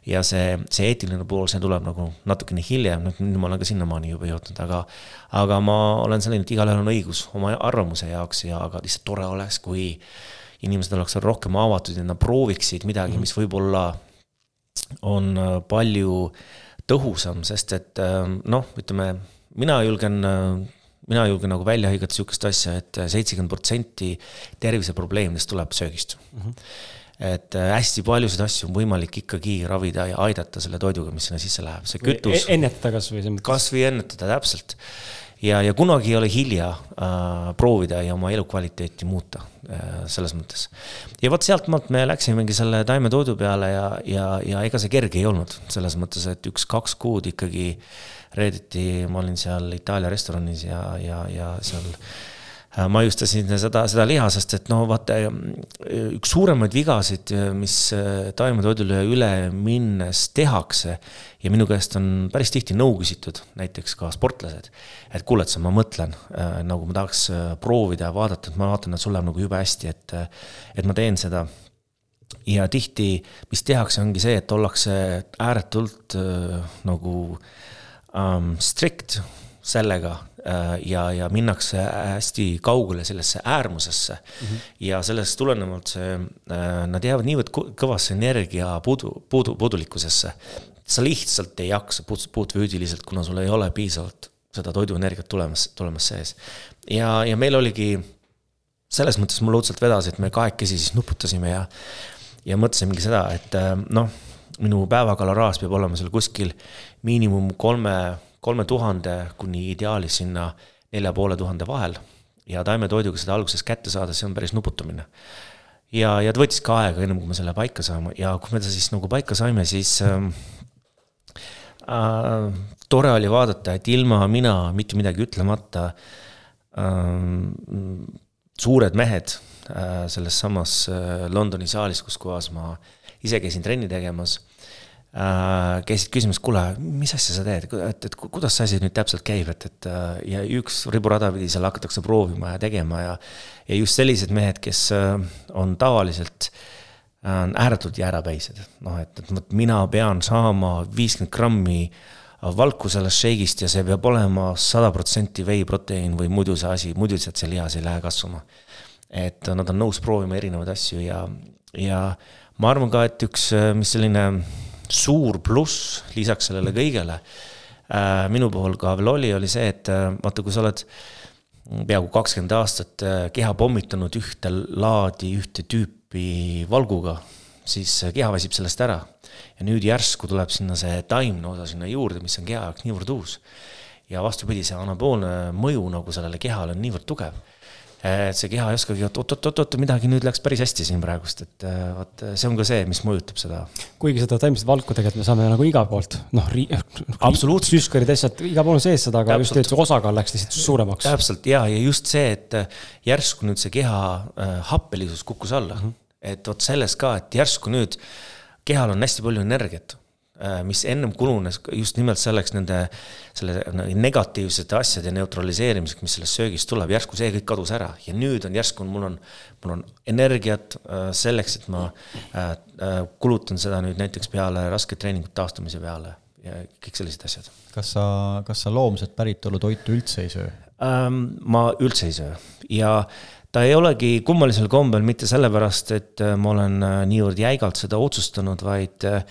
ja see, see eetiline pool, see tuleb nagu natukene hiljem, nüüd, ma olen ka sinnamaani juba jõudnud, aga. aga ma olen selline, et igalühel on õigus oma arvamuse jaoks ja, aga lihtsalt tore oleks, kui inimesed oleks rohkem avatud ja nad prooviksid midagi, mis võib-olla on palju tõhusam, sest et noh, ütleme, mina julgen mina julgen nagu välja hõigata sihukest asja et, et seitsekümmend protsenti terviseprobleemidest tuleb söögist mm. -hmm. et äh, hästi paljusid asju on võimalik ikkagi ravida ja aidata selle toiduga, mis sinna sisse läheb, see kütus. E-, ennetada kasvõi. kasvõi ennetada, täpselt. ja, ja kunagi ei ole hilja äh, proovida ja oma elukvaliteeti muuta äh, selles mõttes. ja vot sealtmaalt me läksimegi selle taimetoidu peale ja, ja, ja ega see kerge ei olnud selles mõttes, et üks-kaks kuud ikkagi äh, reedeti ma olin seal Itaalia restoranis ja, ja, ja seal maiustasin seda, seda liha, sest et no vaata, üks suuremaid vigasid, mis taimetoidule üle minnes tehakse ja minu käest on päris tihti nõu küsitud, näiteks ka sportlased. et kuule, et sa, ma mõtlen nagu ma tahaks proovida ja vaadata, et ma vaatan, et sul läheb nagu jube hästi, et, et ma teen seda ja tihti, mis tehakse, ongi see, et ollakse ääretult äh, nagu ähm, strict sellega äh, ja, ja minnakse hästi kaugele sellesse äärmusesse mm. -hmm. ja sellest tulenevalt see äh,, nad jäävad niivõrd kõvasse energia puudu, puudu, puudulikkusesse. sa lihtsalt ei jaksa puut-, puutfüüsiliselt, kuna sul ei ole piisavalt seda toiduenergiat tulemas, tulemas sees. ja, ja meil oligi selles mõttes mul õudselt vedas, et me kahekesi siis nuputasime ja ja mõtlesimegi seda, et äh, noh, minu päevakaloraaž peab olema seal kuskil miinimum kolme, kolme tuhande kuni ideaalis sinna nelja poole tuhande vahel. ja taimetoiduga seda alguses kätte saada, see on päris nuputamine. ja, ja ta võttis ka aega, ennem kui me selle paika saame ja kui me ta siis nagu paika saime, siis ähm, äh, tore oli vaadata, et ilma mina mitte midagi ütlemata äh, suured mehed Äh, selles samas äh, Londoni saalis, kus kohas ma ise käisin trenni tegemas. Äh, käisid küsimas, kuule, mis asja sa teed, et, et kuidas see asi nüüd täpselt käib, et, et ja üks riburada pidi seal hakatakse proovima ja tegema ja. ja just sellised mehed, kes on tavaliselt on ääretult jäärapäised, noh, et, et mina pean saama viiskümmend grammi valku sellest šeigist ja see peab olema sada protsenti veiproteiin või muidu see asi, muidu lihtsalt see lihas ei lähe kasvama et nad on nõus proovima erinevaid asju ja, ja ma arvan ka, et üks, mis selline suur pluss lisaks sellele kõigele äh, minu puhul ka veel oli, oli see, et äh, vaata, kui sa oled peaaegu kakskümmend aastat äh, keha pommitanud ühte laadi, ühte tüüpi valguga, siis keha väsib sellest ära. ja nüüd järsku tuleb sinna see taimne osa sinna juurde, mis on keha jaoks niivõrd uus. ja vastupidi, see anaboolne mõju nagu sellele kehale on niivõrd tugev et see keha ei oskagi, et oot-oot-oot, midagi nüüd läks päris hästi siin praegust, et äh, vot see on ka see, mis mõjutab seda. kuigi seda taimset valku tegelikult me saame nagu igalt poolt, noh, absoluutselt, süskarid, asjad, igal pool on sees seda, aga Täpselt. just, see osakaal läks lihtsalt suuremaks. täpselt ja, ja just see, et järsku nüüd see keha äh, happelisus kukkus alla mm, -hmm. et vot sellest ka, et järsku nüüd kehal on hästi palju energiat mis ennem kulunes just nimelt selleks nende, selle negatiivsete asjade neutraliseerimiseks, mis sellest söögist tuleb, järsku see kõik kadus ära ja nüüd on järsku, mul on, mul on energiat äh, selleks, et ma äh, kulutan seda nüüd näiteks peale rasket treeningut taastumise peale ja kõik sellised asjad. kas sa, kas sa loomset päritolu toitu üldse ei söö? Ähm, ma üldse ei söö ja ta ei olegi kummalisel kombel mitte sellepärast, et ma olen niivõrd jäigalt seda otsustanud, vaid äh,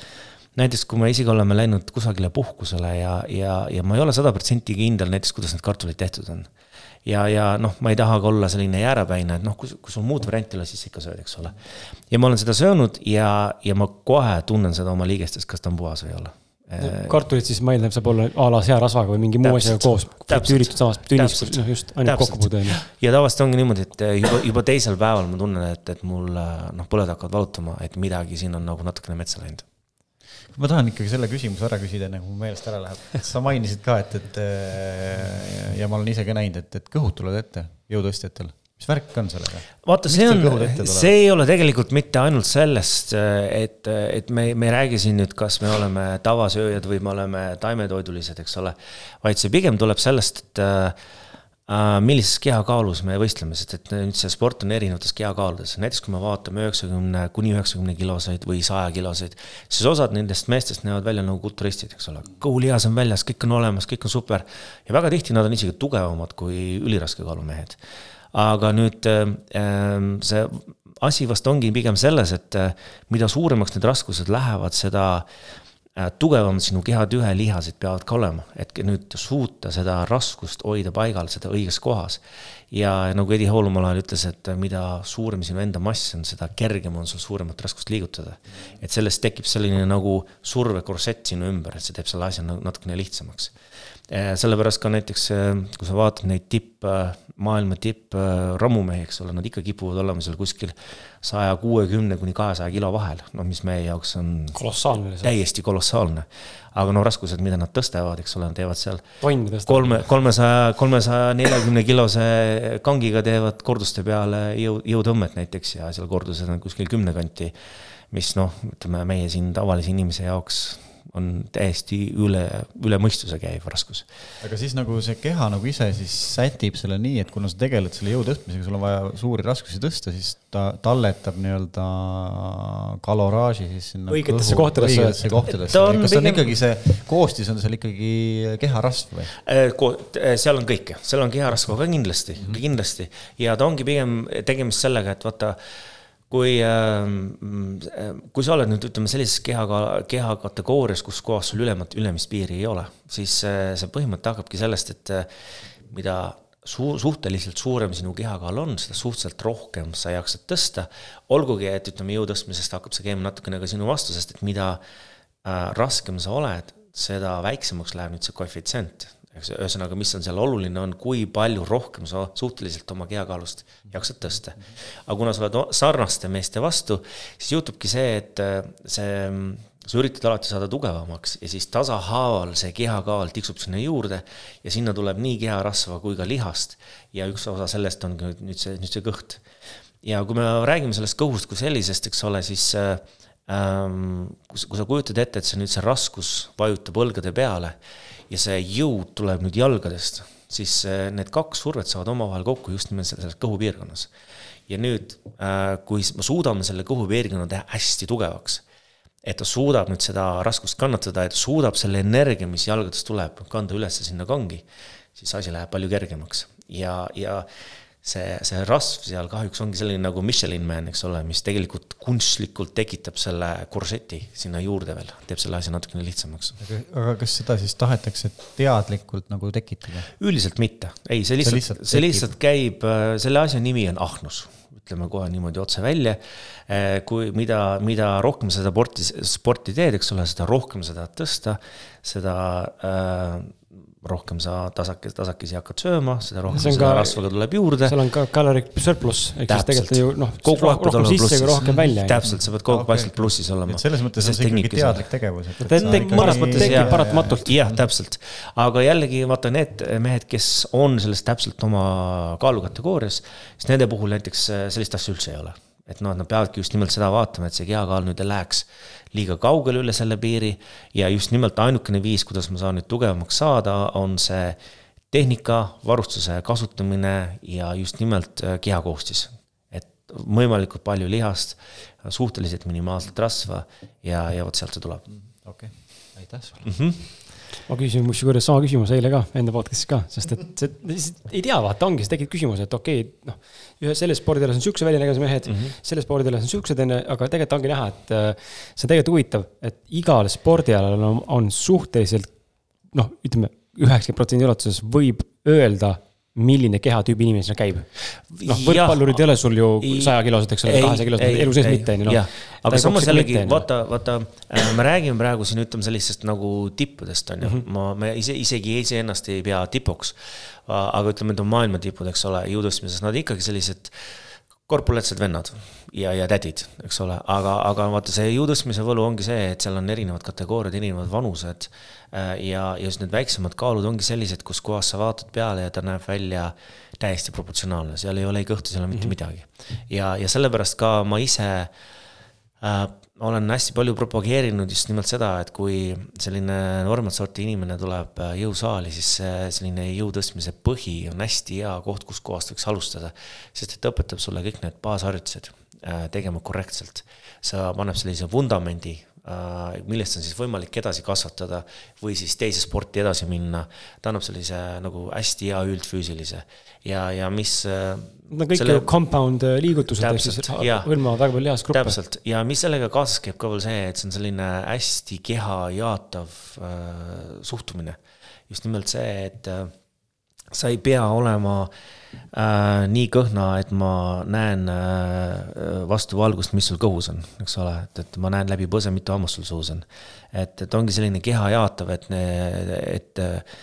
näiteks kui me isegi oleme läinud kusagile puhkusele ja, ja, ja ma ei ole sada protsenti kindel näiteks, kuidas need kartulid tehtud on. ja, ja noh, ma ei taha ka olla selline jäärapäine, et noh, kui, kui sul muud varianti ei ole, siis ikka sööd, eks ole. ja ma olen seda söönud ja, ja ma kohe tunnen seda oma liigestes, kas ta on puhas või ei ole no,. kartulit siis ma eeldan, saab olla a la searasvaga või mingi muu asjaga koos, tüüritud samas tünnis, noh just, ainult kokkupuude on ju. ja tavaliselt ongi niimoodi, et juba, juba teisel päeval ma tunnen, et, et mul noh, põled hakkavad valutama, et midagi siin on nagu natukene metsa läinud ma tahan ikkagi selle küsimuse ära küsida, enne kui mu meelest ära läheb. sa mainisid ka, et, et äh, ja ma olen ise ka näinud, et, et kõhud tulevad ette jõutõstjatel mis värk on sellega? vaata, see on, see ei ole tegelikult mitte ainult sellest, et, et me, me ei räägi siin nüüd, kas me oleme tavasööjad või me oleme taimetoidulised, eks ole. vaid see pigem tuleb sellest, et Äh, millises kehakaalus me võistleme, sest et nüüd see sport on erinevates kehakaaludes, näiteks kui me vaatame üheksakümne kuni üheksakümne kiloseid või saja kiloseid, siis osad nendest meestest näevad välja nagu kulturistid, eks ole, kõhulihas on väljas, kõik on olemas, kõik on super. ja väga tihti nad on isegi tugevamad kui üliraske kaalumehed. aga nüüd äh, see asi vast ongi pigem selles, et äh, mida suuremaks need raskused lähevad, seda Äh, tugevamad sinu kehatühe lihased peavad ka olema, et nüüd suuta seda raskust hoida paigal, seda õiges kohas. ja nagu Edi Hoolumaa ütles, et mida suurem sinu enda mass on, seda kergem on sul suuremat raskust liigutada. et sellest tekib selline nagu survekorsett sinu ümber, et see teeb selle asja natukene lihtsamaks. Äh, sellepärast ka näiteks, äh, kui sa vaatad neid tipp, maailma tippramumehi, eks ole, nad ikka kipuvad olema seal kuskil saja kuuekümne kuni kahesaja kilo vahel, noh, mis meie jaoks on kolossaalne. täiesti kolossaalne. aga no raskused, mida nad tõstavad, eks ole, nad teevad seal kolme, kolmesaja, kolmesaja neljakümne kilose kangiga teevad korduste peale jõu, jõutõmmet näiteks ja seal kordused on kuskil kümne kanti. mis noh, ütleme meie siin tavalise inimese jaoks on täiesti üle, üle mõistuse käiv raskus. aga siis nagu see keha nagu ise siis sätib selle nii, et kuna sa tegeled selle jõu tõstmisega, sul on vaja suuri raskusi tõsta, siis ta talletab nii-öelda kaloraaži siis sinna õigetesse kohtadesse. õigetesse kohtadesse. kas pigem... on ikkagi see koostis on seal ikkagi keharasv või? Äh, äh, seal on kõike, seal on keharasva ka kindlasti mm, -hmm. kindlasti ja ta ongi pigem tegemist sellega, et vaata kui, ähm, kui sa oled nüüd ütleme sellises kehaga, kehakategoorias, kus kohas sul ülemat, ülemist piiri ei ole, siis äh, see põhimõte hakkabki sellest, et äh, mida suu-, suhteliselt suurem sinu kehakaal on, seda suhteliselt rohkem sa jaksad tõsta. olgugi, et ütleme, jõu tõstmisest hakkab see käima natukene ka sinu vastu, sest et mida äh, raskem sa oled, seda väiksemaks läheb nüüd see koefitsient eks ühesõnaga, mis on seal oluline, on kui palju rohkem sa suhteliselt oma kehakaalust jaksad tõsta. aga kuna sa oled sarnaste meeste vastu, siis juhtubki see, et äh, see, sa üritad alati saada tugevamaks ja siis tasahaaval see kehakaal tiksub sinna juurde ja sinna tuleb nii keharasva kui ka lihast. ja üks osa sellest on nüüd see, nüüd see kõht. ja kui me räägime sellest kõhust kui sellisest, eks ole, siis äh, ähm, kui sa kujutad ette, et see nüüd see raskus vajutab õlgade peale ja see jõud tuleb nüüd jalgadest, siis äh, need kaks survet saavad omavahel kokku just nimelt selles kõhupiirkonnas. ja nüüd, äh, kui me suudame selle kõhupiirkonna teha hästi tugevaks, et ta suudab nüüd seda raskust kannatada, et suudab selle energia, mis jalgadest tuleb, kanda üles sinna kangi, siis asi läheb palju kergemaks ja, ja see, see rasv seal kahjuks ongi selline nagu Michelin Man, eks ole, mis tegelikult kunstlikult tekitab selle korseti sinna juurde veel, teeb selle asja natukene lihtsamaks. aga kas seda siis tahetakse teadlikult nagu tekitada? üldiselt mitte, ei, see lihtsalt, see lihtsalt, see lihtsalt käib, selle asja nimi on ahnus ütleme kohe niimoodi otse välja. kui, mida, mida rohkem seda sporti, sporti teed, eks ole, seda rohkem seda tõsta, seda äh, rohkem sa tasakesi, tasakesi hakkad sööma, seda rohkem seda rasva tuleb juurde. seal on ka caloric surplus, ehk siis tegelikult ju noh, rohkem sisse kui rohkem välja. täpselt, sa pead kogu aeg vaikselt plussis olema. selles mõttes on see ikkagi teadlik tegevus. mõnes mõttes tekib paratamatult. jah, täpselt, aga jällegi vaata need mehed, kes on selles täpselt oma kaalukategoorias, siis nende puhul näiteks sellist asja üldse ei ole et noh, nad peavadki just nimelt seda vaatama, et see kehakaal nüüd ei läheks liiga kaugele üle selle piiri ja just nimelt ainukene viis, kuidas ma saan nüüd tugevamaks saada, on see tehnika, varustuse kasutamine ja just nimelt äh, kehakoostis. et võimalikult palju lihast, suhteliselt minimaalselt rasva ja, ja vot sealt see tuleb. okei okay., aitäh sulle mm. -hmm ma küsisin kusjuures sama küsimuse eile ka enda podcast'is ka, sest et see, ei tea, vaata, ongi, siis tekib küsimus, et okei okay,, noh. ühes selles spordialas on siukse väljanägemise mehed mm, -hmm. selles spordialas on siuksed onju, aga tegelikult ongi näha, et äh, see on tegelikult huvitav, et igal spordialal on, on suhteliselt noh, ütleme üheksakümmend protsenti ulatuses võib öelda milline kehatüüp inimene sinna käib. noh, võrkpallurid ei ole sul ju sajakilosed, eks ole, kahesaja kilosed, elu sees mitte, on ju noh. aga samas jällegi vaata, vaata, äh, me räägime praegu siin ütleme sellistest nagu tippudest, on ju mm, -hmm. ma, me ise, isegi iseennast ei pea tipuks. aga ütleme, need on maailma tipud, eks ole, jõutõstmises, nad ikkagi sellised korpulaatsed vennad ja, ja tädid, eks ole, aga, aga vaata, see jõutõstmise võlu ongi see, et seal on erinevad kategooriad, erinevad vanused äh, ja, ja just need väiksemad kaalud ongi sellised, kus kohas sa vaatad peale ja ta näeb välja täiesti proportsionaalne, seal ei ole ei kõhtu, seal ei ole mitte mm -hmm. midagi. ja, ja sellepärast ka ma ise äh, olen hästi palju propageerinud just nimelt seda, et kui selline noormat sorti inimene tuleb äh, jõusaali, siis selline jõu tõstmise põhi on hästi hea koht, kuskohast võiks alustada. sest et ta õpetab sulle kõik need baasharjutused äh, tegema korrektselt. see paneb sellise vundamendi Äh, millest on siis võimalik edasi kasvatada või siis teise sporti edasi minna. ta annab sellise nagu hästi hea üldfüüsilise ja, ja mis. Äh, no kõik selle... compound äh, liigutused ehk siis hõlmavad väga palju lihasgruppe. täpselt ja mis sellega kaasas käib ka veel see, et see on selline hästi keha jaatav äh, suhtumine. just nimelt see, et äh, sa ei pea olema äh, nii kõhna, et ma näen äh, vastu valgust, mis sul kõhus on, eks ole, et, et ma näen läbi põse, mitu hammast sul suus on. et, et ongi selline keha jaatav, et, et äh,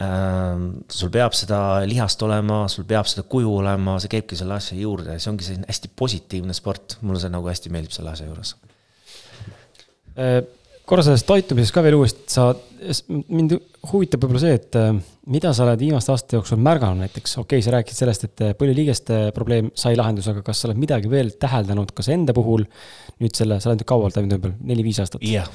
sul peab seda lihast olema, sul peab seda kuju olema, see käibki selle asja juurde, see ongi selline hästi positiivne sport, mulle see nagu hästi meeldib selle asja juures äh korra sellest toitumisest ka veel uuesti, sa, mind huvitab võib-olla see, et äh, mida sa oled viimaste aastate jooksul märganud, näiteks okei okay,, sa rääkisid sellest, et põlviliigeste probleem sai lahenduse, aga kas sa oled midagi veel täheldanud, kas enda puhul nüüd selle, sa oled nüüd kaua olnud ümber, neli-viis aastat yeah.?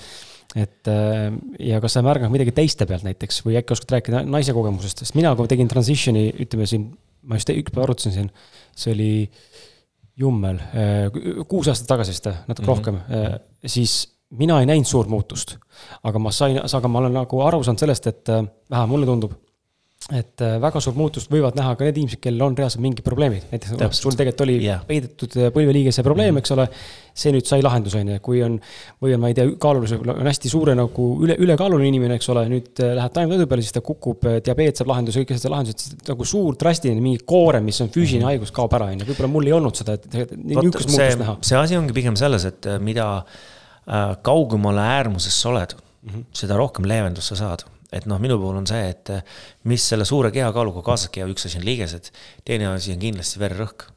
Et äh, ja kas sa märganud midagi teiste pealt näiteks või äkki oskad rääkida naise kogemusest, sest mina, kui tegin transition'i, ütleme siin, ma just üks päev arutasin siin, see oli jummel, kuus aastat tagasi vist, natuke mm -hmm. rohkem, siis mina ei näinud suurt muutust. aga ma sain, aga ma olen nagu aru saanud sellest, et äh, vähe mulle tundub, et äh, väga suurt muutust võivad näha ka need inimesed, kellel on reaalselt mingid probleemid, näiteks sul tegelikult oli yeah. peidetud äh, põlveliigese probleem mm, -hmm. eks ole. see nüüd sai lahenduse, on ju, kui on, või on, ma ei tea, kaalulise, on hästi suure nagu üle, ülekaaluline inimene, eks ole, nüüd läheb taimetoidu peale, siis ta kukub, diabeet saab lahenduse, kõik asjad lahendused, nagu suur drastiline mingi koorem, mis on füüsiline mm -hmm. haigus, kaob ära, on ju, võib-olla mul ei olnud seda, et niisugust muutust näha. see asi ongi pigem selles, et mida Äh, kaugemale äärmusest sa oled mm, -hmm. seda rohkem leevendust sa saad. Et noh, minu puhul on see, et mis selle suure kehakaaluga kaasas käib, üks asi on liigesed, teine asi on kindlasti vererõhk.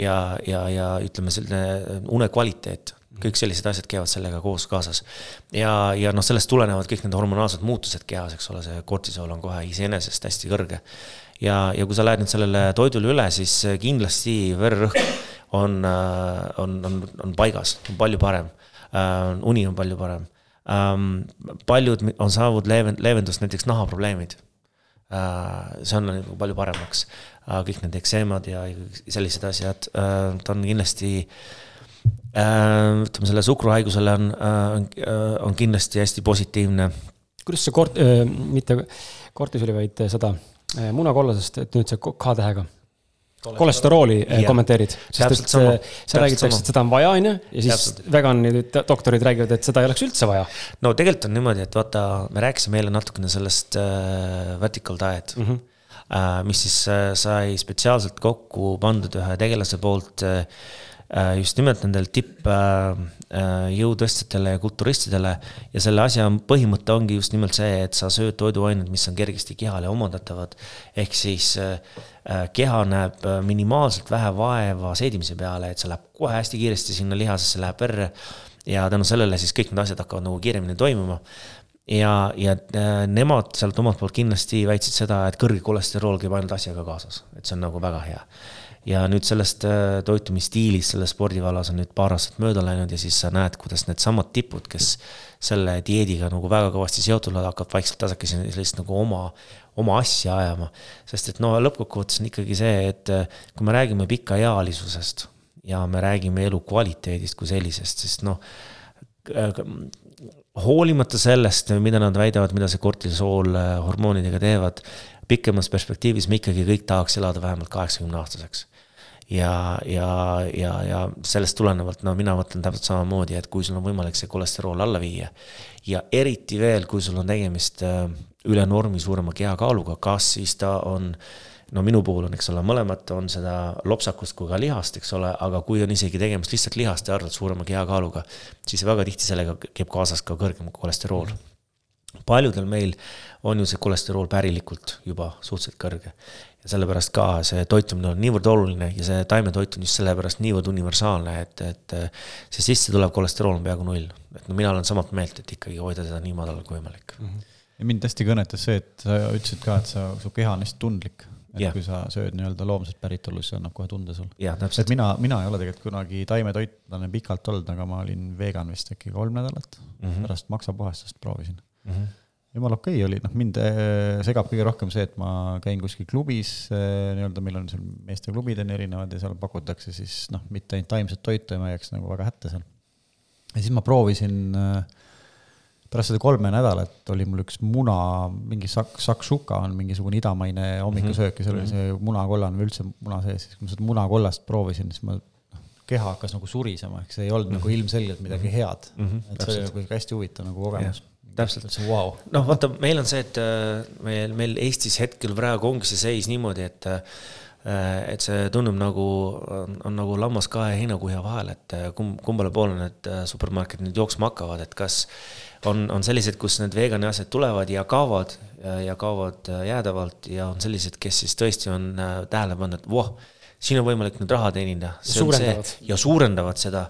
ja, ja, ja ütleme, selline une kvaliteet, kõik sellised asjad käivad sellega koos kaasas. ja, ja noh, sellest tulenevad kõik need hormonaalsed muutused kehas, eks ole, see kortisool on kohe iseenesest hästi kõrge. ja, ja kui sa lähed nüüd sellele toidule üle, siis kindlasti vererõhk on, äh, on, on, on paigas, on palju parem Äh, uni on palju parem. Ähm, paljud on saanud leevend-, leevendust näiteks nahaprobleemid. Äh, see on nagu palju paremaks, äh, kõik need ekseemad ja sellised asjad, ta on kindlasti ütleme, selle suhkruhaigusele on, on, on kindlasti hästi positiivne. kuidas see kort-, mitte kortisoli, vaid seda munakollasest, et nüüd see K-tähega kolesterooli yeah. Eh, kommenteerid, sest et sama, seal räägitakse, et seda on vaja, on ju, ja siis veganid, doktorid räägivad, et seda ei oleks üldse vaja. no tegelikult on niimoodi, et vaata, me rääkisime eile natukene sellest äh, vertical diet mm, -hmm. äh, mis siis äh, sai spetsiaalselt kokku pandud ühe tegelase poolt Äh, just nimelt nendel tippjõutõstjatele äh, ja kulturistidele. ja selle asja põhimõte ongi just nimelt see, et sa sööd toiduained, mis on kergesti kehale omandatavad. ehk siis äh, keha näeb minimaalselt vähe vaeva seedimise peale, et see läheb kohe hästi kiiresti sinna lihasesse, läheb verre. ja tänu sellele siis kõik need asjad hakkavad nagu kiiremini toimuma ja, ja nemad sealt omalt poolt kindlasti väitsid seda, et kõrge kolesterool käib ainult asjaga kaasas, et see on nagu väga hea ja nüüd sellest äh, toitumisstiilist selles spordivallas on nüüd paar aastat mööda läinud ja siis sa näed, kuidas needsamad tipud, kes selle dieediga nagu väga kõvasti seotud on, hakkavad vaikselt tasakesi sellist nagu oma, oma asja ajama. sest et no lõppkokkuvõttes on ikkagi see, et äh, kui me räägime pikaealisusest ja me räägime elukvaliteedist kui sellisest, sest noh, hoolimata sellest, mida nad väidavad, mida see kortisool äh, hormoonidega teevad, pikemas perspektiivis me ikkagi kõik tahaks elada vähemalt kaheksakümne aastaseks ja, ja, ja, ja sellest tulenevalt, no mina mõtlen täpselt samamoodi, et kui sul on võimalik see kolesterool alla viia ja eriti veel, kui sul on tegemist äh, üle normi suurema kehakaaluga, kas siis ta on no minu puhul on, eks ole, mõlemat on seda lopsakust kui ka lihast, eks ole, aga kui on isegi tegemist lihtsalt lihaste arvelt suurema kehakaaluga, siis väga tihti sellega käib kaasas ka kõrgem kolesterool. paljudel meil on ju see kolesterool pärilikult juba suhteliselt kõrge ja sellepärast ka see toitumine on niivõrd oluline ja see taimetoit on just sellepärast niivõrd universaalne, et, et see sissetulev kolesterool on peaaegu null. et no mina olen samat meelt, et ikkagi hoida seda nii madalal kui võimalik mm. -hmm. ja mind hästi kõnetas see, et sa ütlesid ka, et sa, su keha on hästi tundlik. et yeah. kui sa sööd nii-öelda loomset päritolu, siis see annab kohe tunde sul. et mina, mina ei ole tegelikult kunagi taimetoitlane pikalt olnud, aga ma olin vegan vist äkki kolm nädalat mm, -hmm. pärast maksapuhastust proovisin mm. -hmm jumala okei okay oli, noh mind äh, segab kõige rohkem see, et ma käin kuskil klubis äh, nii-öelda, meil on seal meesteklubid on erinevad ja seal pakutakse siis noh, mitte ainult taimset toitu ja ma ei jääks nagu väga hätta seal. ja siis ma proovisin äh, pärast seda kolme nädalat oli mul üks muna, mingi sak-, sakšuka on mingisugune idamaine hommikusöök ja seal oli mhm. see munakollane või üldse muna sees, siis kui ma seda munakollast proovisin, siis ma noh, keha hakkas nagu surisema, ehk see ei olnud mm -hmm. nagu ilmselgelt midagi head mm. -hmm, et see oli nagu hästi huvitav nagu kogemus yeah täpselt, wow. noh, vaata, meil on see, et äh, meil, meil Eestis hetkel praegu ongi see seis niimoodi, et äh, et see tundub nagu, on nagu lammas kahe heinakuhja vahel, et äh, kumb, kumbale poole need supermarketid nüüd jooksma hakkavad, et kas on, on sellised, kus need vegan'i asjad tulevad ja kaovad ja kaovad jäädavalt ja on sellised, kes siis tõesti on tähele pannud, et voh, siin on võimalik nüüd raha teenida. ja suurendavad seda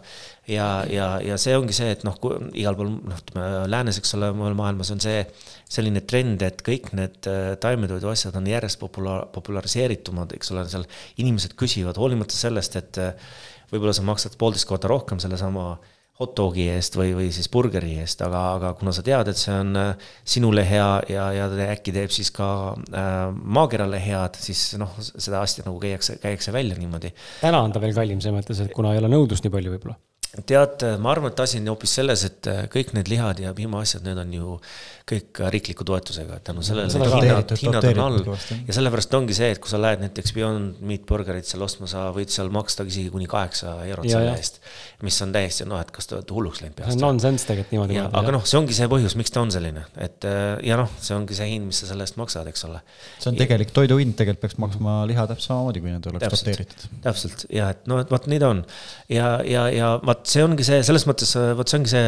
ja, ja, ja see ongi see, et noh, igal pool noh, ütleme läänes, eks ole, maailmas on see selline trend, et kõik need äh, taimetoidu asjad on järjest populaar, populariseeritumad, eks ole, seal inimesed küsivad, hoolimata sellest, et äh, võib-olla sa maksad poolteist korda rohkem sellesama hot dogi eest või, või siis burgeri eest, aga, aga kuna sa tead, et see on äh, sinule hea ja, ja äkki teeb siis ka äh, maakerale head, siis noh, seda asja nagu käiakse, käiakse välja niimoodi. täna on ta veel kallim selles mõttes, et kuna ei ole nõudlust nii palju võib-olla tead, ma arvan, et asi on hoopis selles, et äh, kõik need lihad ja piimaasjad, need on ju kõik riikliku toetusega, et tänu sellele hinnad, hinnad on all. ja sellepärast ongi see, et kui sa lähed näiteks Beyond Meat Burgerit seal ostma, sa võid seal maksta isegi kuni kaheksa eurot ja, selle eest. mis on täiesti noh, et kas te olete hulluks läinud peast. Nonsense tegelikult niimoodi. aga noh, see ongi see põhjus, miks ta on selline, et äh, ja noh, see ongi see hind, mis sa selle eest maksad, eks ole. see on tegelik toidu hind, tegelikult peaks maksma liha täpselt samamoodi, kui need oleks doteeritud. täpselt ja et noh, et vot nii ta on ja, ja, ja vot see ongi see, selles mõttes, vot see ongi see,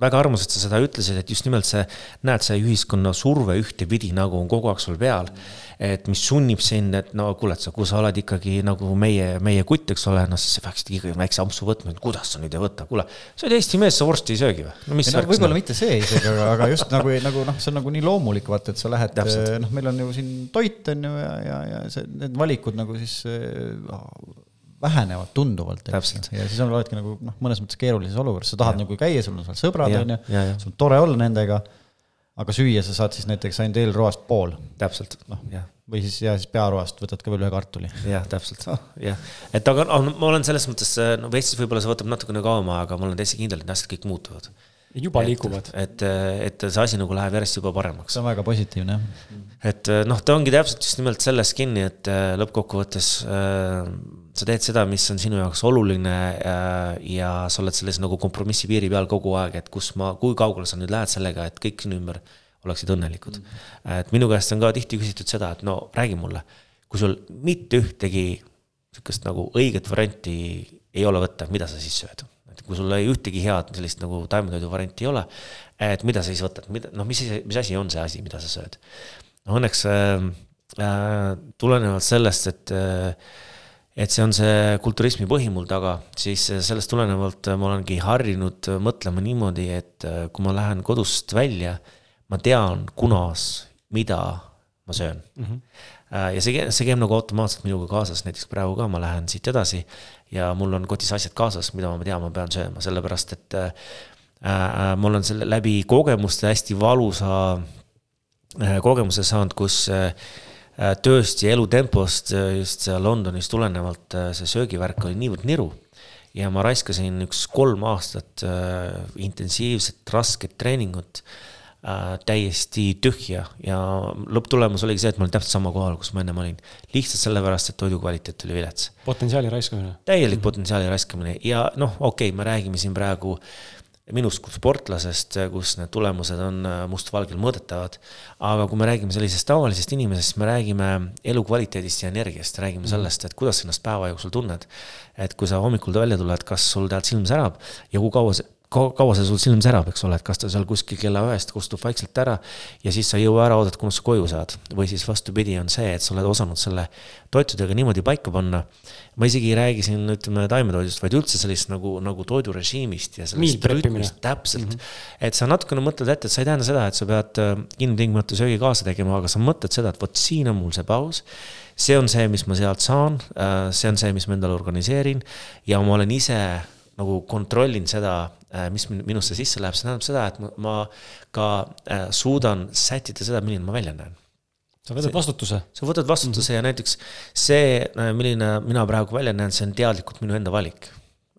väga armas, et sa seda ütlesid, et just nimelt see, näed, see ühiskonna surve ühtepidi nagu on kogu aeg sul peal. et mis sunnib sind, et no kuule, et sa, kui sa oled ikkagi nagu meie, meie kutt, eks ole, noh siis sa peaksid ikkagi väikse ampsu võtma, et kuidas sa nüüd ei võta, kuule. sa oled Eesti mees, sa vorsti ei söögi või? no mis no, võib-olla mitte see isegi, aga, aga just nagu, nagu noh, see on nagu nii loomulik, vaata, et sa lähed, noh, meil on ju siin toit on ju ja, ja, ja see, need valikud nagu siis vähenevad tunduvalt. ja siis on, oledki nagu noh, mõnes mõttes keerulises olukorras, sa tahad ja. nagu käia, sul on seal sõbrad, on ju, sul on tore olla nendega. aga süüa sa saad siis näiteks ainult eelroast pool. täpselt, noh, või siis ja siis pearoast võtad ka veel ühe kartuli. jah, täpselt oh., jah, et aga no, ma olen selles mõttes, no Eestis võib-olla see võtab natukene kauem aega, ma olen täiesti kindel, et need asjad kõik muutuvad juba liiguvad. et, et see asi nagu läheb järjest juba paremaks. see on väga positiivne, jah. et noh, ta ongi täpselt just nimelt selles kinni, et lõppkokkuvõttes äh, sa teed seda, mis on sinu jaoks oluline äh, ja sa oled selles nagu kompromissi piiri peal kogu aeg, et kus ma, kui kaugele sa nüüd lähed sellega, et kõik sinu ümber oleksid õnnelikud mm.. et minu käest on ka tihti küsitud seda, et no räägi mulle, kui sul mitte ühtegi sihukest nagu õiget varianti ei ole võtta, mida sa siis sööd? et kui sul ei ühtegi head sellist nagu taimetoidu varianti ei ole, et mida sa siis võtad, mida, noh, mis, mis asi on see asi, mida sa sööd? no õnneks äh, äh, tulenevalt sellest, et äh, et see on see kulturismi põhi mul taga, siis sellest tulenevalt ma olengi harjunud mõtlema niimoodi, et kui ma lähen kodust välja, ma tean, kunas, mida ma söön mm. -hmm. ja see, see käib nagu automaatselt minuga kaasas, näiteks praegu ka ma lähen siit edasi ja mul on kotis asjad kaasas, mida ma tean, ma pean sööma, sellepärast et äh, äh, ma olen selle läbi kogemuste hästi valusa äh, kogemuse saanud, kus äh, Äh, tööst ja elutempost äh, just seal Londonis tulenevalt äh, see söögivärk oli niivõrd niru. ja ma raiskasin üks kolm aastat intensiivset rasket treeningut täiesti tühja ja lõpptulemus oligi see, et ma olin täpselt sama kohal, kus ma ennem olin. lihtsalt sellepärast, et toidu kvaliteet oli vilets. potentsiaali raiskamine. täielik mm -hmm. potentsiaali raiskamine ja noh, okei okay,, me räägime siin praegu äh, minust kui sportlasest, kus need tulemused on äh, mustvalgel mõõdetavad. aga kui me räägime sellisest tavalisest inimesest, me räägime elukvaliteedist ja energiast, räägime mhm. sellest, et kuidas sa ennast päeva jooksul tunned. et kui sa hommikul välja tuled, kas sul tead silm särab ja kui kaua see kaua see sul silm särab, eks ole, et kas ta seal kuskil kella ühest kustub vaikselt ära ja siis sa ei jõua ära oodata, kunas sa koju saad. või siis vastupidi, on see, et sa oled osanud selle toitudega niimoodi paika panna. ma isegi ei räägi siin, ütleme, taimetoidust, vaid üldse sellist nagu, nagu toidurežiimist ja sellest rütmist, täpselt mm. -hmm. et sa natukene mõtled ette, et sa ei tähenda seda, et sa pead äh, ilmtingimata söögi kaasa tegema, aga sa mõtled seda, et vot siin on mul see paus see on see, mis ma sealt saan, äh, see on see, mis ma endale organiseerin ja ma olen ise nagu kontrollin seda, mis minusse sisse läheb, see tähendab seda, et ma, ka äh, suudan sättida seda, milline ma välja näen. sa võtad vastutuse. sa võtad vastutuse mm -hmm. ja näiteks see, äh, milline mina praegu välja näen, see on teadlikult minu enda valik.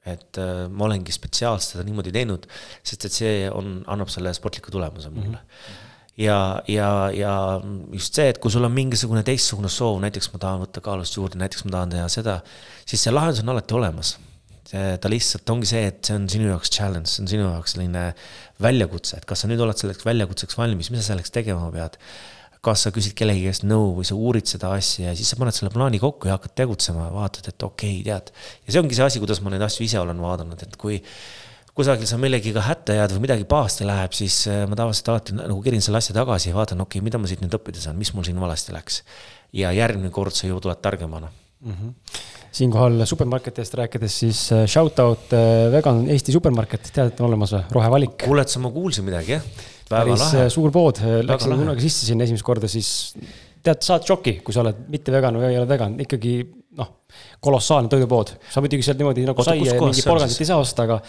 et äh, ma olengi spetsiaalselt seda niimoodi teinud, sest et see on, annab selle sportliku tulemuse mulle mm. -hmm ja, ja, ja just see, et kui sul on mingisugune teistsugune soov, näiteks ma tahan võtta kaalust juurde, näiteks ma tahan teha seda, siis see lahendus on alati olemas ta lihtsalt ongi see, et see on sinu jaoks challenge, see on sinu jaoks selline väljakutse, et kas sa nüüd oled selleks väljakutseks valmis, mis sa selleks tegema pead. kas sa küsid kellegi käest nõu või sa uurid seda asja ja siis sa paned selle plaani kokku ja hakkad tegutsema ja vaatad, et okei okay,, tead. ja see ongi see asi, kuidas ma neid asju ise olen vaadanud, et kui kusagil sa millegiga hätta jääd või midagi pahasti läheb, siis äh, ma tavaliselt alati nagu kerin selle asja tagasi ja vaatan, okei okay,, mida ma siit nüüd õppida saan, mis mul siin valesti läks. ja järgmine kord sa ju tuled targemana mm. -hmm. Siinkohal supermarketist rääkides, siis äh, shout out äh, vegan Eesti supermarket, tead, et on olemas või, rohevalik. kuule, et sa, ma kuulsin midagi, jah. päris lahe. suur pood, läksin kunagi sisse sinna esimest korda, siis tead, saad šoki, kui sa oled mitte vegan või ei ole vegan, ikkagi noh, kolossaalne toidupood. sa muidugi sealt niimoodi nagu saia ja mingit porgandit ei saa osta, aga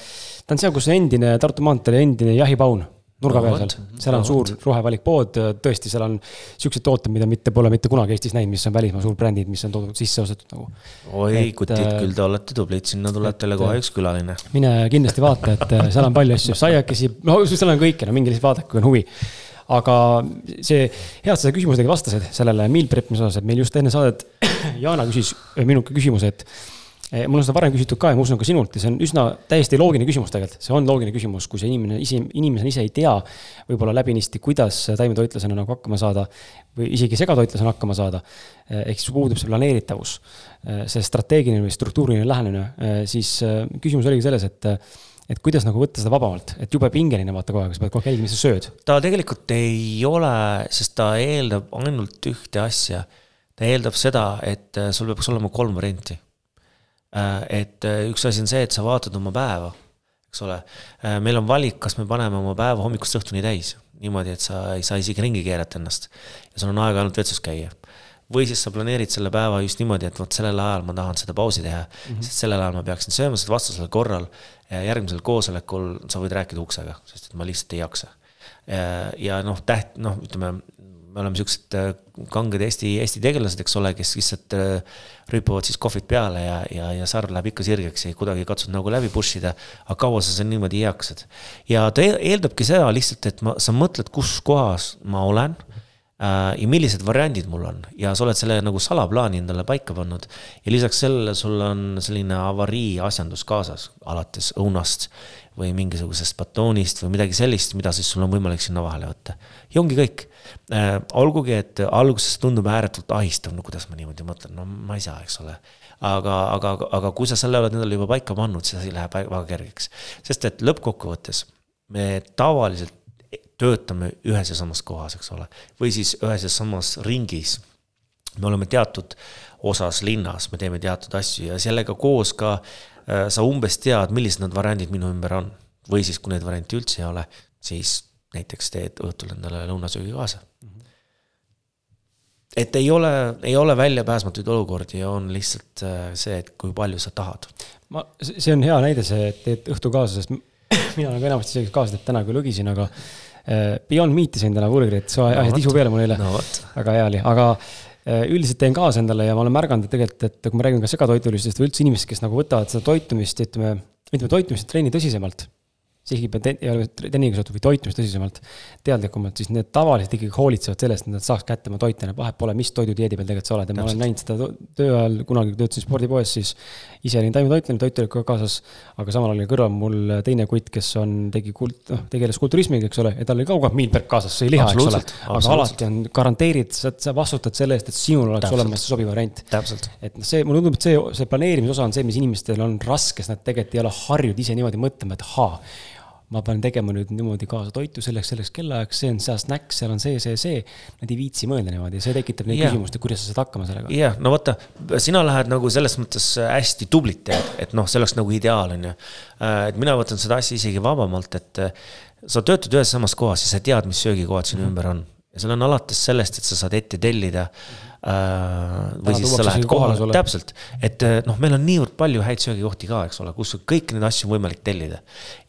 ta on seal, kus endine Tartu maanteel endine jahipaun nurga peal seal, seal on suur rohevalik pood, tõesti, seal on siuksed tooted, mida mitte, pole mitte kunagi Eestis näinud, mis on välismaa suurbrändid, mis on toodud sisse ostetud nagu. oi, kutid, äh, küll te olete tublid, sinna tuleb teile kohe üks külaline. mine kindlasti vaata, et äh, seal on palju asju, saiakesi, no seal on kõike, no minge lihtsalt vaadake, kui on huvi. Aga see, hea, et sa küsimusega vastasid sellele meal prep'imise osas, et meil just enne saadet Jana küsis minuke küsimuse, et mul on seda varem küsitud ka ja ma usun ka sinult ja see on üsna täiesti loogiline küsimus tegelikult, see on loogiline küsimus, kui see inimene ise, inimene ise ei tea võib-olla läbinisti, kuidas taimetoitlasena nagu hakkama saada või isegi segatoitlasena hakkama saada. Eh, ehk siis puudub see planeeritavus, eh, see strateegiline või struktuuriline lähenemine, siis küsimus oligi selles, et et kuidas nagu võtta seda vabamalt, et jube pingeline vaata kogu aeg, sa pead kogu aeg jälgima, mis sa sööd. ta tegelikult ei ole, sest ta eeldab ainult ühte asja. ta eeldab seda, et sul peaks olema kolm varianti et äh, üks asi on see, et sa vaatad oma päeva, eks ole. Äh, meil on valik, kas me paneme oma päeva hommikust õhtuni täis, niimoodi, et sa ei saa isegi ringi keerata ennast. ja sul on aega ainult vetsus käia. või siis sa planeerid selle päeva just niimoodi, et vot sellel ajal ma tahan seda pausi teha mm, -hmm. sest sellel ajal ma peaksin sööma, sest vastasel korral järgmisel koosolekul sa võid rääkida uksega, sest et ma lihtsalt ei jaksa. ja noh, täht-, noh, ütleme me oleme siuksed äh, kanged Eesti, Eesti tegelased, eks ole, kes lihtsalt äh, rüüpavad siis kohvid peale ja, ja, ja sarv läheb ikka sirgeks ja kuidagi katsud nagu läbi push ida. aga kaua sa seal niimoodi jaksad? ja ta eeldabki seda lihtsalt, et ma, sa mõtled, kus kohas ma olen ja millised variandid mul on ja sa oled selle nagu salaplaani endale paika pannud. ja lisaks sellele sul on selline avarii asjandus kaasas, alates õunast või mingisugusest batoonist või midagi sellist, mida siis sul on võimalik sinna vahele võtta. ja ongi kõik äh,. olgugi, et alguses tundub ääretult ahistav, no kuidas ma niimoodi mõtlen, no ma ei saa, eks ole. aga, aga, aga kui sa selle oled endale juba paika pannud, siis asi läheb väga kergeks. sest et lõppkokkuvõttes me tavaliselt töötame ühes ja samas kohas, eks ole, või siis ühes ja samas ringis. me oleme teatud osas linnas, me teeme teatud asju ja sellega koos ka Äh, sa umbes tead, millised need variandid minu ümber on. või siis, kui neid variante üldse ei ole, siis näiteks teed õhtul endale lõunasöögi kaasa mm. -hmm. et ei ole, ei ole väljapääsmatuid olukordi on lihtsalt äh, see, et kui palju sa tahad. ma, see on hea näide, see, et teed õhtu kaasa, sest mina nagu enamasti isegi kaasa teed, täna küll lõgisin, aga Beyond Meat'i sain täna burgerit, sa ajasid no, isu peale mul eile. No,. väga hea oli, aga Äh, üldiselt teen kaasa endale ja ma olen märganud, et tegelikult, et kui ma räägin ka segatoitulistest või üldse inimestest, kes nagu võtavad seda toitumist, ütleme, ütleme toitumist trenni tõsisemalt isegi ei ole trenniga seotud või toitumist tõsisemalt, teadlikumalt, siis need tavaliselt ikkagi hoolitsevad sellest, et nad saaks kätte oma toite, vahet pole, mis toidudieedi peal tegelikult sa oled ja ma olen näinud seda töö ajal, kunagi töötasin spordipoes, siis ise olin taimetoitlane, toit oli ka kaasas, aga samal ajal oli kõrval mul teine kutt, kes on, tegi kult, noh, tegeles kulturismiga, eks ole, ja tal oli ka kogu aeg meal prep kaasas, sõi liha, eks ole. aga alati on garanteerid, sa, sa vastutad selle eest, et sinul oleks Täpselt. olemas sobiv variant. et noh, see, mulle tundub, et see, see planeerimise osa on see, mis inimestel on raske, sest nad tegelikult ei ole harjunud ise niimoodi mõtlema, et ahaa ma pean tegema nüüd niimoodi kaasa toitu selleks, selleks kellaajaks, see on see snäkk, seal on see, see, see. Nad ei viitsi mõelda niimoodi ja see tekitab neid yeah. küsimust, et kuidas sa saad hakkama sellega. jah yeah., no vaata, sina lähed nagu selles mõttes hästi tublit teed, et noh, see oleks nagu ideaal, on ju. Äh, et mina võtan seda asja isegi vabamalt, et äh, sa töötad ühes samas kohas ja sa tead, mis söögikohad sinu mm -hmm. ümber on. ja seal on alates sellest, et sa saad ette tellida mm. -hmm Äh, või siis sa lähed kohale, täpselt, et äh, noh, meil on niivõrd palju häid söögikohti ka, eks ole, kus kõiki neid asju on võimalik tellida.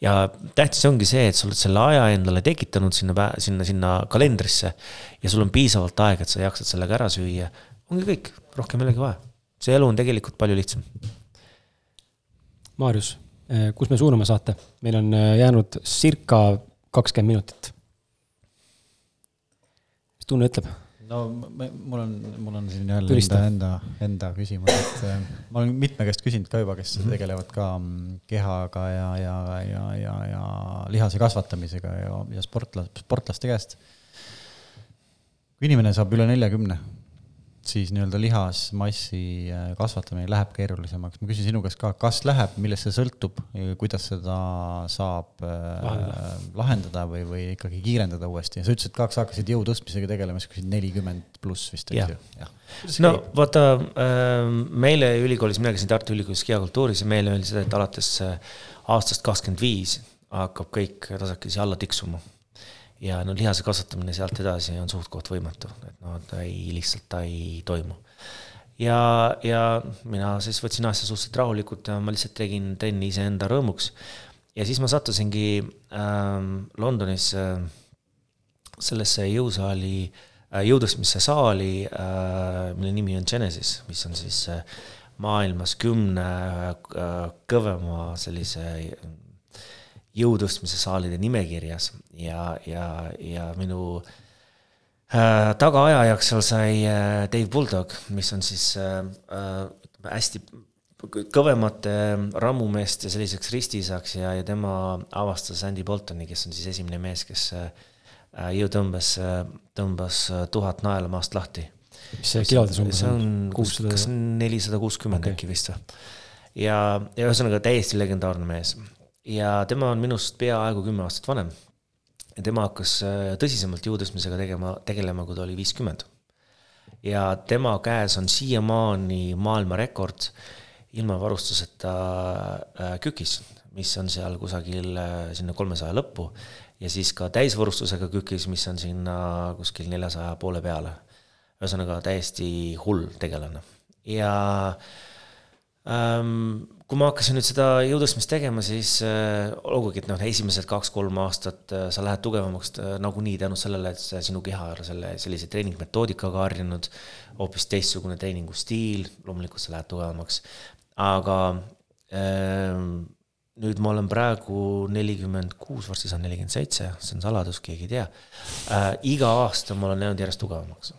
ja tähtis ongi see, et sa oled selle aja endale tekitanud sinna, sinna, sinna kalendrisse ja sul on piisavalt aega, et sa jaksad sellega ära süüa. ongi kõik, rohkem ei olegi vaja. see elu on tegelikult palju lihtsam. Maarjus, äh, kus me suuname saate? meil on jäänud circa kakskümmend minutit. mis tunne ütleb? No mul on, mul on siin jälle enda, enda, enda küsimus, et äh, ma olen mitme käest küsinud ka juba, kes mm -hmm. tegelevad ka mm, kehaga ja, ja, ja, ja, ja lihase kasvatamisega ja, ja sportla-, sportlaste käest. kui inimene saab üle neljakümne, siis nii-öelda lihasmassi äh, kasvatamine läheb keerulisemaks. ma küsin sinu käest ka, kas läheb, millest see sõltub, kuidas seda saab lahendada, lahendada või, või ikkagi kiirendada uuesti? sa ütlesid ka, sa hakkasid jõu tõstmisega tegelema siis nelikümmend pluss vist, eks ju? no vaata, meile ülikoolis, mina käisin Tartu Ülikoolis kehakultuuris ja meile öeldi seda, et alates aastast kakskümmend viis hakkab kõik tasakesi alla tiksuma ja no lihase kasvatamine sealt edasi on suht-koht võimatu, et no ta ei, lihtsalt ta ei toimu. ja, ja mina siis võtsin asja suhteliselt rahulikult ja ma lihtsalt tegin trenni iseenda rõõmuks. ja siis ma sattusingi äh, Londonis äh, sellesse jõusaali äh,, jõutõstmise saali äh,, mille nimi on Genesis, mis on siis äh, maailmas kümne äh, kõvema sellise jõutõstmise saalide nimekirjas ja, ja, ja minu äh, tagaajajaks seal sai äh, Dave Bulldog, mis on siis äh, äh, hästi kõvemate rammumeeste selliseks ristisaks ja, ja tema avastas Andy Boltoni, kes on siis esimene mees, kes äh, jõutõmbes äh, tõmbas äh, tuhat naela maast lahti. mis see kilodes umbes on? kas nelisada kuuskümmend äkki vist või? ja, ja ühesõnaga täiesti legendaarne mees ja tema on minust peaaegu kümme aastat vanem. ja tema hakkas äh, tõsisemalt jõutõstmisega tegema, tegelema, kui ta oli viiskümmend. ja tema käes on siiamaani maailmarekord ilma varustuseta äh, kükis, mis on seal kusagil äh, sinna kolmesaja lõppu ja siis ka täisvarustusega kükis, mis on sinna kuskil neljasaja poole peale. ühesõnaga täiesti hull tegelane ja ähm, kui ma hakkasin nüüd seda jõutõstmist tegema, siis äh, olgugi, et noh, esimesed kaks-kolm aastat äh, sa lähed tugevamaks äh, nagunii tänu sellele, et sinu keha on selle sellise treeningmetoodikaga harjunud, hoopis teistsugune treeningustiil, loomulikult sa lähed tugevamaks, aga äh, nüüd ma olen praegu nelikümmend kuus, varsti saan nelikümmend seitse, see on saladus, keegi ei tea äh,. iga aasta ma olen läinud järjest tugevamaks.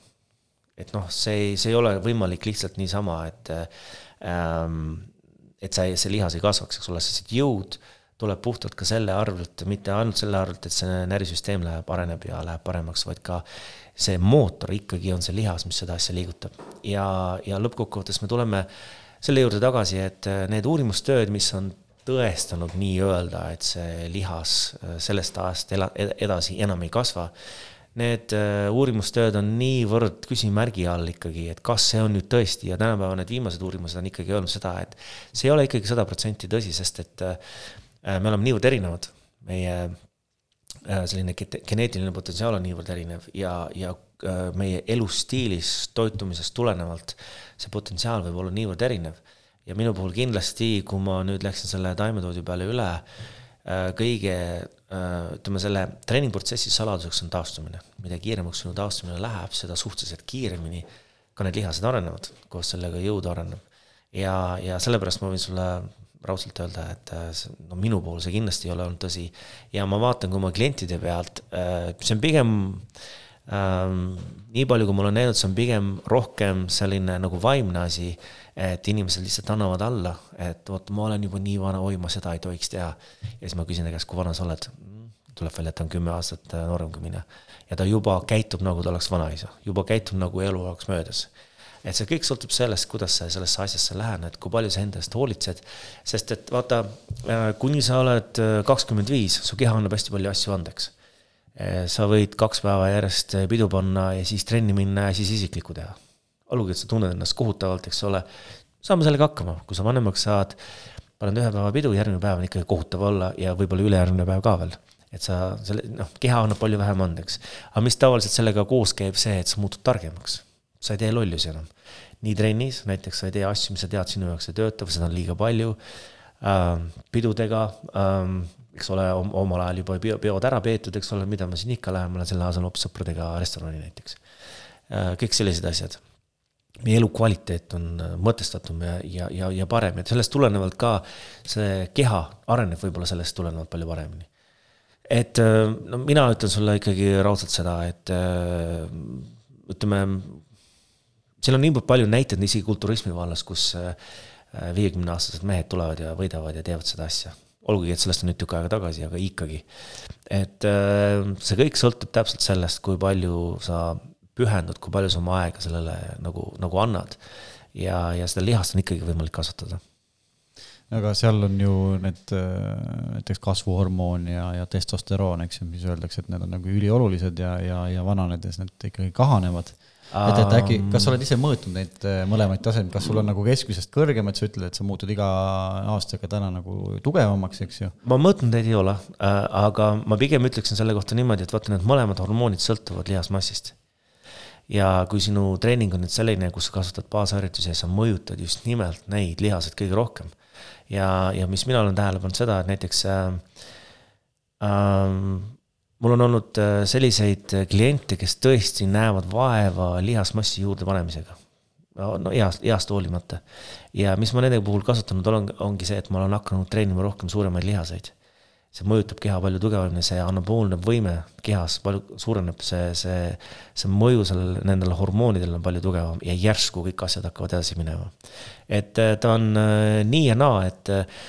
et noh, see ei, see ei ole võimalik lihtsalt niisama, et ähm, et sa ei, see lihas ei kasvaks, eks ole, sest jõud tuleb puhtalt ka selle arvelt, mitte ainult selle arvelt, et see närvisüsteem läheb, areneb ja läheb paremaks, vaid ka see mootor ikkagi on see lihas, mis seda asja liigutab. ja, ja lõppkokkuvõttes me tuleme selle juurde tagasi, et need uurimustööd, mis on tõestanud nii-öelda, et see lihas sellest ajast edasi enam ei kasva, need äh, uurimustööd on niivõrd küsimärgi all ikkagi, et kas see on nüüd tõesti ja tänapäeva need viimased uurimused on ikkagi öelnud seda, et see ei ole ikkagi sada protsenti tõsi, sest et äh, me oleme niivõrd erinevad, meie äh, selline geneetiline potentsiaal on niivõrd erinev ja, ja meie elustiilist, toitumisest tulenevalt see potentsiaal võib olla niivõrd erinev. ja minu puhul kindlasti, kui ma nüüd läksin selle taimetoidu peale üle, kõige Äh, ütleme, selle treeningprotsessi saladuseks on taastumine. mida kiiremaks sinu taastumine läheb, seda suhteliselt kiiremini ka need lihased arenevad, koos sellega jõud areneb. ja, ja sellepärast ma võin sulle raudselt öelda, et äh, no minu puhul see kindlasti ei ole olnud tõsi. ja ma vaatan ka oma klientide pealt, äh, see on pigem ähm,, nii palju, kui ma olen näinud, see on pigem rohkem selline nagu vaimne asi et inimesed lihtsalt annavad alla, et vot ma olen juba nii vana, oi, ma seda ei tohiks teha. ja siis ma küsin ta käest, kui vana sa oled? tuleb välja, et ta on kümme aastat äh, noorem kui mina. ja ta juba käitub nagu ta oleks vanaisa, juba käitub nagu elu oleks möödas et see kõik sõltub sellest, kuidas sa sellesse asjasse lähened, kui palju sa enda eest hoolitsed. sest et vaata, äh, kuni sa oled äh, kakskümmend viis, su keha annab hästi palju asju andeks. sa võid kaks päeva järjest pidu panna ja siis trenni minna ja siis isiklikku teha olgugi, et sa tunned ennast kohutavalt, eks ole, saame sellega hakkama, kui sa vanemaks saad, paned ühe päeva pidu, järgmine päev on ikkagi kohutav olla ja võib-olla ülejärgmine päev ka veel. et sa selle, noh, keha annab palju vähem andeks. aga mis tavaliselt sellega koos käib, see, et sa muutud targemaks. sa ei tee lollusi enam. nii trennis, näiteks sa ei tee asju, mis sa tead, sinu jaoks ei tööta või seda on liiga palju ähm,. pidudega ähm, eks ole, omal ajal juba peod ära peetud, eks ole, mida ma siin ikka lähen, ma lähen selle asemel hoopis sõpradega restorani näiteks. Äh, kõik sellised asjad meie elukvaliteet on äh, mõtestatum ja, ja, ja, ja parem, et sellest tulenevalt ka see keha areneb võib-olla sellest tulenevalt palju paremini. et äh, no mina ütlen sulle ikkagi raudselt seda, et äh, ütleme, seal on niivõrd palju näiteid isegi kulturismi vallas, kus viiekümneaastased mehed tulevad ja võidavad ja teevad seda asja. olgugi, et sellest on nüüd tükk aega tagasi, aga ikkagi. et see kõik sõltub täpselt sellest, kui palju sa pühendud, kui palju sa oma aega sellele nagu, nagu annad. ja, ja seda lihast on ikkagi võimalik kasvatada aga seal on ju need näiteks kasvuhormoon ja, ja testosteroon, eks ju, mis öeldakse, et need on nagu üliolulised ja, ja, ja vananedes need ikkagi kahanevad et, et äkki, kas sa oled ise mõõtnud neid äh, mõlemaid tasemeid, kas sul on nagu keskmisest kõrgem, et sa ütled, et sa muutud iga aastaga täna nagu tugevamaks, eks ju? ma mõõtnud neid ei ole, äh, aga ma pigem ütleksin selle kohta niimoodi, et vaata, need mõlemad hormoonid sõltuvad lihasmassist. Ja kui sinu treening on nüüd selline, kus sa kasutad baasharjutusi ja sa mõjutad just nimelt neid lihaseid kõige rohkem. ja, ja mis mina olen tähele pannud seda, et näiteks äh, äh, mul on olnud äh, selliseid kliente, kes tõesti näevad vaeva lihasmassi juurdepanemisega. no east, east hoolimata. ja mis ma nende puhul kasutanud olen, ongi see, et ma olen hakanud treenima rohkem suuremaid lihaseid. See mõjutab keha palju tugevamini, see anaboolne võime kehas palju suureneb, see, see, see mõju sellele, nendele hormoonidele on palju tugevam ja järsku kõik asjad hakkavad edasi minema. et äh, ta on nii ja naa, et äh,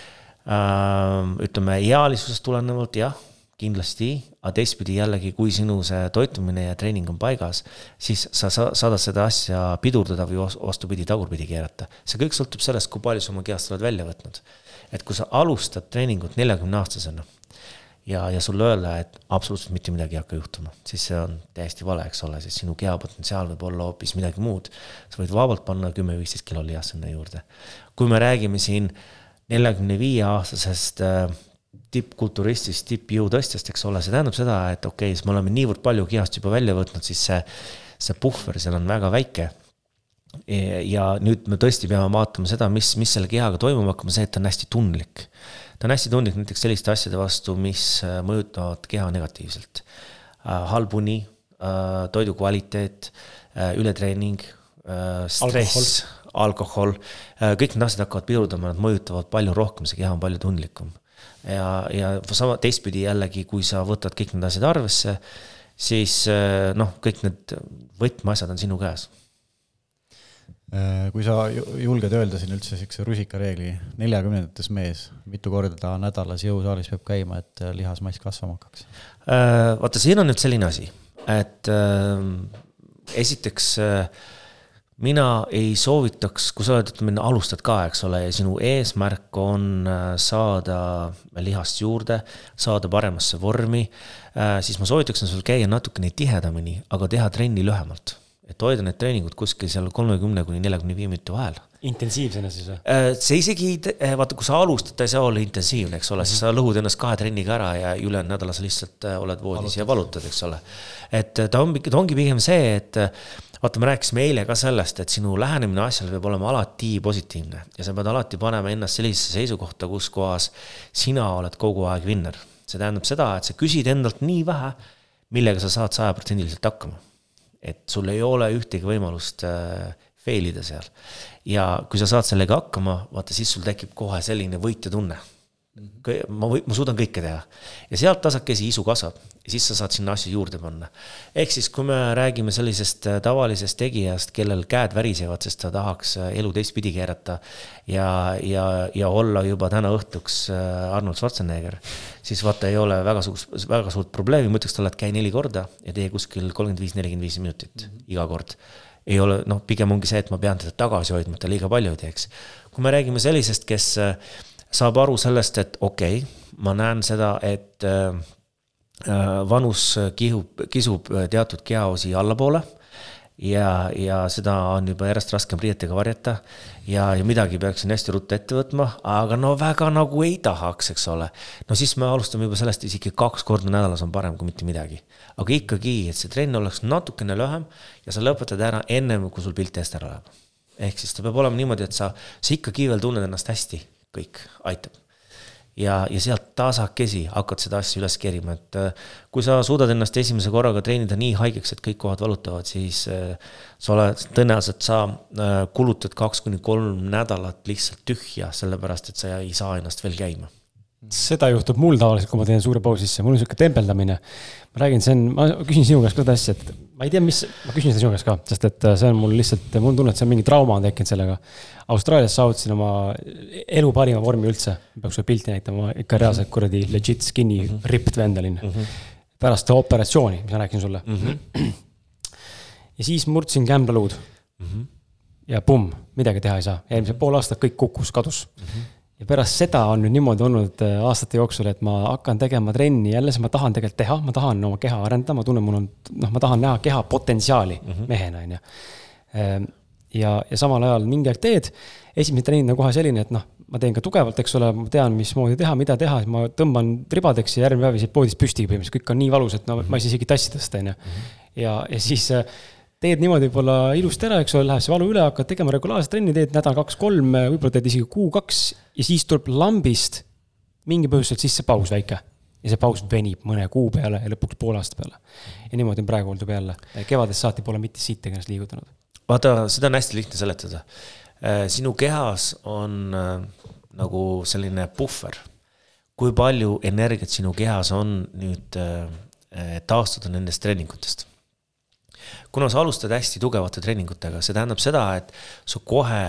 ütleme, ealisusest tulenevalt jah kindlasti, aga teistpidi jällegi, kui sinu see toitumine ja treening on paigas, siis sa saadad seda asja pidurdada või vastupidi, tagurpidi keerata. see kõik sõltub sellest, kui palju sa oma kehast oled välja võtnud. et kui sa alustad treeningut neljakümne aastasena ja, ja sulle öelda, et absoluutselt mitte midagi ei hakka juhtuma, siis see on täiesti vale, eks ole, sest sinu keha potentsiaal võib olla hoopis midagi muud. sa võid vabalt panna kümme-viisteist kilo lihast sinna juurde. kui me räägime siin neljakümne viie aastasest äh, tippkulturistist, tippjõutõstjast, eks ole, see tähendab seda, et okei okay,, siis me oleme niivõrd palju kihast juba välja võtnud, siis see, see puhver seal on väga väike. ja nüüd me tõesti peame vaatama seda, mis, mis selle kehaga toimuma hakkab, see, et ta on hästi tundlik. Ta on hästi tundlik näiteks selliste asjade vastu, mis äh, mõjutavad keha negatiivselt. Äh, halb uni, äh, toidu kvaliteet, ületreening, stress, alkohol, kõik need asjad hakkavad pidurdama, nad mõjutavad palju rohkem, see keha on palju tundlikum ja, ja sama teistpidi jällegi, kui sa võtad kõik need asjad arvesse, siis noh, kõik need võtmeasjad on sinu käes. Eh, kui sa julged öelda siin üldse siukse rusikareegli, neljakümnendates mees, mitu korda nädalas jõusaalis peab käima, et eh, lihasmass kasvama hakkaks? vaata, siin on nüüd selline asi, et esiteks äh, mina ei soovitaks, kui sa oled, ütleme, alustad ka, eks ole, ja sinu eesmärk on äh, saada lihast juurde, saada paremasse vormi, äh, siis ma soovitaksin sul käia natukene tihedamini, aga teha trenni lühemalt. Et hoida need treeningud kuskil seal kolmekümne kuni neljakümne viie minuti vahel. intensiivsena siis või? Äh, see isegi, vaata, kui sa alustad, ta ei saa olla intensiivne, eks ole mm, -hmm. siis sa lõhud ennast kahe trenniga ära ja ülejäänud nädala sa lihtsalt oled voodis ja valutad, eks ole. et ta on, ta ongi pigem see, et vaata, me rääkisime eile ka sellest, et sinu lähenemine asjale peab olema alati positiivne ja sa pead alati panema ennast sellisesse seisukohta, kus kohas sina oled kogu aeg vinner. see tähendab seda, et sa küsid endalt nii vähe, millega sa saad sajaprotsendiliselt hakkama. Et sul ei ole ühtegi võimalust äh, fail ida seal. ja kui sa saad sellega hakkama, vaata siis sul tekib kohe selline võitjatunne ma või, ma suudan kõike teha. ja sealt tasakesi isu kasvab siis sa saad sinna asju juurde panna. ehk siis, kui me räägime sellisest äh, tavalisest tegijast, kellel käed värisevad, sest ta tahaks äh, elu teistpidi keerata ja, ja, ja olla juba täna õhtuks äh, Arnold Schwarzenegger, siis vaata, ei ole väga suurt, väga suurt probleemi, ma ütleks talle, et käi neli korda ja tee kuskil kolmkümmend viis, nelikümmend viis minutit mm -hmm. iga kord ei ole, noh, pigem ongi see, et ma pean teda tagasi hoidma, et ta liiga palju ei teeks. kui me räägime sellisest, kes saab aru sellest, et okei okay,, ma näen seda, et äh, äh, vanus kihub, kisub teatud kehaosi allapoole ja, ja seda on juba järjest raskem riietega varjata. ja, ja midagi peaksin hästi ruttu ette võtma, aga no väga nagu ei tahaks, eks ole. no siis me alustame juba sellest, isegi kaks korda nädalas on parem kui mitte midagi. aga ikkagi, et see trenn oleks natukene lühem ja sa lõpetad ära ennem, kui sul pilt eest ära läheb. ehk siis ta peab olema niimoodi, et sa, sa ikkagi veel tunned ennast hästi kõik aitab. ja, ja sealt tasakesi hakkad seda asja üles kerima, et äh, kui sa suudad ennast esimese korraga treenida nii haigeks, et kõik kohad valutavad, siis äh, sa oled, tõenäoliselt sa äh, kulutad kaks kuni kolm nädalat lihtsalt tühja, sellepärast et sa ei saa ennast veel käima seda juhtub mul tavaliselt, kui ma teen suure pausi sisse, mul on sihuke tembeldamine. ma räägin, see on, ma küsin sinu käest ka seda asja, et ma ei tea, mis, ma küsin seda sinu käest ka, sest et see on mul lihtsalt, mul on tunne, et see on mingi trauma on tekkinud sellega. Austraalias saavutasin oma elu parima vormi üldse, peaks sulle pilti näitama, ikka reaalselt kuradi legit skinny mm -hmm. ripped vend olin mm. -hmm. pärast operatsiooni, mis ma rääkisin sulle mm. -hmm. ja siis murdsin kämblaluud mm. -hmm. ja pumm, midagi teha ei saa, eelmised pool aastat kõik kukkus, kadus mm. -hmm ja pärast seda on nüüd niimoodi olnud äh, aastate jooksul, et ma hakkan tegema trenni jälle, sest ma tahan tegelikult teha, ma tahan oma keha arendada, ma tunnen, mul on, noh, ma tahan näha keha potentsiaali mm -hmm. mehena, on ju. Ehm, ja, ja samal ajal mingi aeg teed, esimene treening on kohe selline, et noh, ma teen ka tugevalt, eks ole, ma tean, mismoodi teha, mida teha, siis ma tõmban ribadeks ja järgmine päev isegi poodist püsti põhimõtteliselt, kõik on nii valus, et no ma ei saa isegi tassi tõsta, on ju. Mhm. ja, ja siis äh, teed niimoodi võib-olla ilusti ära, eks ole, läheb see valu üle, hakkad tegema regulaarset trenni, teed nädal kaks-kolm, võib-olla teed isegi kuu-kaks ja siis tuleb lambist mingi põhjusel sisse paus väike. ja see paus venib mõne kuu peale ja lõpuks poole aasta peale. ja niimoodi on praegu juba jälle, kevadest saati pole mitte siit ennast liigutanud. vaata, seda on hästi lihtne seletada. Äh, sinu kehas on äh, nagu selline puhver. kui palju energiat sinu kehas on nüüd äh, taastuda nendest treeningutest kuna sa alustad hästi tugevate treeningutega, see tähendab seda, et sa kohe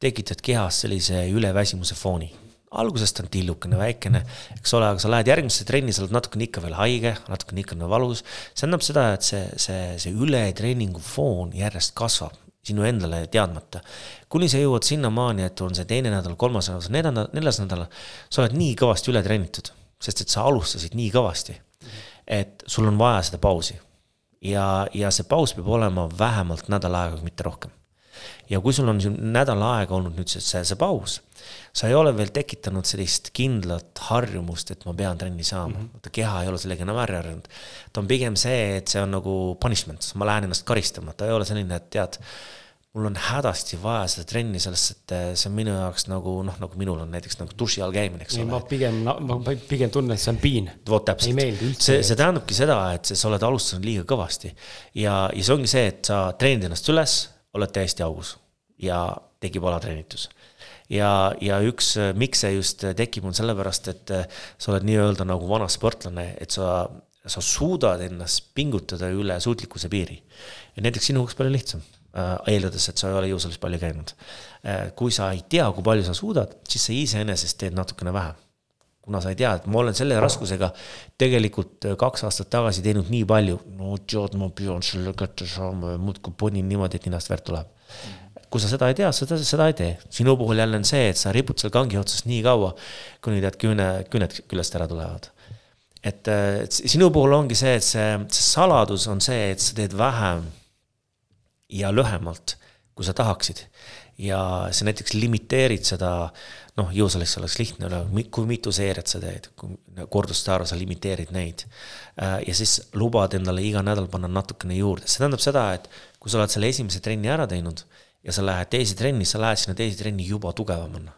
tekitad kehas sellise üleväsimuse fooni. alguses ta on tillukene, väikene, eks ole, aga sa lähed järgmisse trenni, sa oled natukene ikka veel haige, natukene ikka veel valus. see tähendab seda, et see, see, see ületreeningu foon järjest kasvab sinu endale teadmata. kuni sa jõuad sinnamaani, et on see teine nädal, kolmas nädal, neljas, neljas nädal, sa oled nii kõvasti üle treenitud, sest et sa alustasid nii kõvasti, et sul on vaja seda pausi ja, ja see paus peab olema vähemalt nädal aega, mitte rohkem. ja kui sul on siin nädal aega olnud nüüd see, see, see paus, sa ei ole veel tekitanud sellist kindlat harjumust, et ma pean trenni saama mm. -hmm. keha ei ole sellega enam ära harjunud. ta on pigem see, et see on nagu punishment, ma lähen ennast karistama, ta ei ole selline, et tead mul on hädasti vaja seda trenni, sellest, et eh, see on minu jaoks nagu noh, nagu minul on näiteks nagu duši all käimine, eks ei, ole. ma pigem, ma pigem tunnen, et see on piin. vot täpselt. see, see tähendabki seda, et sa oled alustanud liiga kõvasti ja, ja see ongi see, et sa treenid ennast üles, oled täiesti augus ja tekib alatreenitus ja, ja üks, miks see just tekib, on sellepärast, et eh, sa oled nii-öelda nagu vana sportlane, et sa, sa suudad ennast pingutada üle suutlikkuse piiri. ja näiteks sinu jaoks palju lihtsam eeldades, et sa ei ole jõusaalis palju käinud. Äh, kui sa ei tea, kui palju sa suudad, siis sa iseenesest teed natukene vähe. kuna sa ei tea, et ma olen selle raskusega tegelikult äh, kaks aastat tagasi teinud nii palju, no tead, ma pean selle kätte saama ja muudkui ponin niimoodi, et ninast verd tuleb. kui sa seda ei tea, seda, seda ei tee. sinu puhul jälle on see, et sa ripud seal kangi otsas nii kaua, kuni tead küüne, küüned küljest ära tulevad et sinu puhul ongi see, et see, see saladus on see, et sa teed vähem ja lühemalt, kui sa tahaksid. ja sa näiteks limiteerid seda, noh, jõusaalis oleks lihtne, kui mitu seeriat sa teed, korduste arv, sa limiteerid neid. Äh, ja siis lubad endale iga nädal panna natukene juurde, see tähendab seda, et kui sa oled selle esimese trenni ära teinud ja sa lähed teise trenni, sa lähed sinna teise trenni juba tugevamana.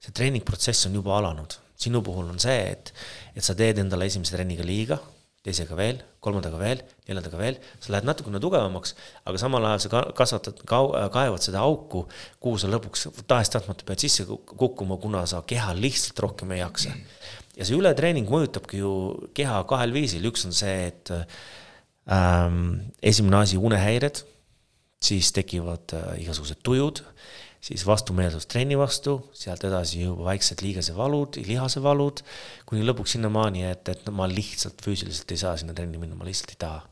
see treeningprotsess on juba alanud, sinu puhul on see, et, et sa teed endale esimese trenniga liiga teisega veel, kolmandaga veel, neljandaga veel, sa lähed natukene tugevamaks, aga samal ajal sa kasvatad, kaevad seda auku, kuhu sa lõpuks tahes-tahtmata pead sisse kukkuma, kuna sa keha lihtsalt rohkem ei jaksa. ja see ületreening mõjutabki ju keha kahel viisil, üks on see, et ähm, esimene asi, unehäired, siis tekivad äh, igasugused tujud siis vastumeelsus trenni vastu, sealt edasi juba väiksed liigesevalud, lihasevalud, kuni lõpuks sinnamaani, et, et ma lihtsalt füüsiliselt ei saa sinna trenni minna, ma lihtsalt ei taha.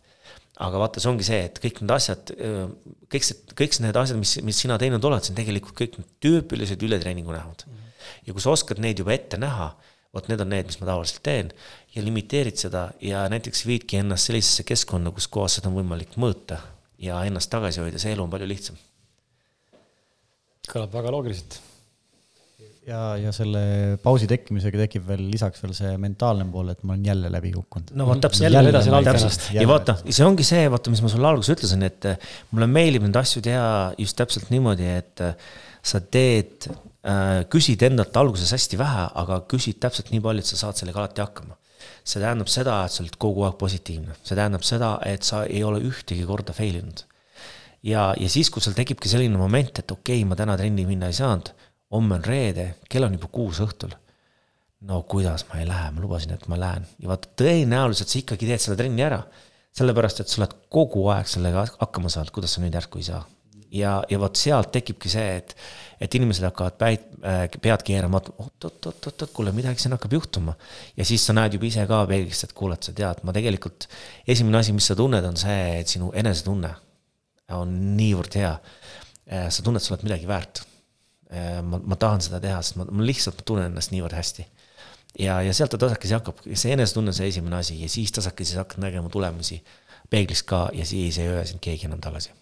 aga vaata, see ongi see, et kõik need asjad, kõik see, kõik need asjad, mis, mis sina teinud oled, see on tegelikult kõik need tüüpilised ületreeningu nähud. ja kui sa oskad neid juba ette näha, vot need on need, mis ma tavaliselt teen ja limiteerid seda ja näiteks viidki ennast sellisesse keskkonna, kus kohas seda on võimalik mõõta ja ennast tagasi hoida, see elu on palju lihtsam kõlab väga loogiliselt. ja, ja selle pausi tekkimisega tekib veel lisaks veel see mentaalne pool, et ma olen jälle läbi kukkunud. no vot täpselt. jälle vedasin alt ennast. ja vaata, see ongi see, vaata, mis ma sulle alguses ütlesin, et äh, mulle meeldib neid asju teha just täpselt niimoodi, et äh, sa teed äh,, küsid endalt alguses hästi vähe, aga küsid täpselt nii palju, et sa saad sellega alati hakkama see tähendab seda, et sa oled kogu aeg positiivne, see tähendab seda, et sa ei ole ühtegi korda fail inud ja, ja siis, kui sul tekibki selline moment, et okei okay,, ma täna trenni minna ei saanud, homme on reede, kell on juba kuus õhtul. no kuidas ma ei lähe, ma lubasin, et ma lähen ja vaata, tõenäoliselt sa ikkagi teed selle trenni ära. sellepärast, et sa oled kogu aeg sellega hakkama saanud, kuidas sa nüüd järsku ei saa. ja, ja vot sealt tekibki see, et, et inimesed hakkavad päid äh,, pead keerama, oot-oot-oot-oot, kuule, midagi siin hakkab juhtuma. ja siis sa näed juba ise ka peeglist, et kuule, et sa tead, ma tegelikult, esimene asi, mis sa tunned, on see, et sinu enesetunne on niivõrd hea. sa tunned, sa oled midagi väärt. ma, ma tahan seda teha, sest ma, ma lihtsalt tunnen ennast niivõrd hästi. ja, ja sealt ta tasakesi hakkab, see enesetunne on see esimene asi ja siis tasakesi sa hakkad nägema tulemusi peeglist ka ja siis ei öö sind keegi enam tagasi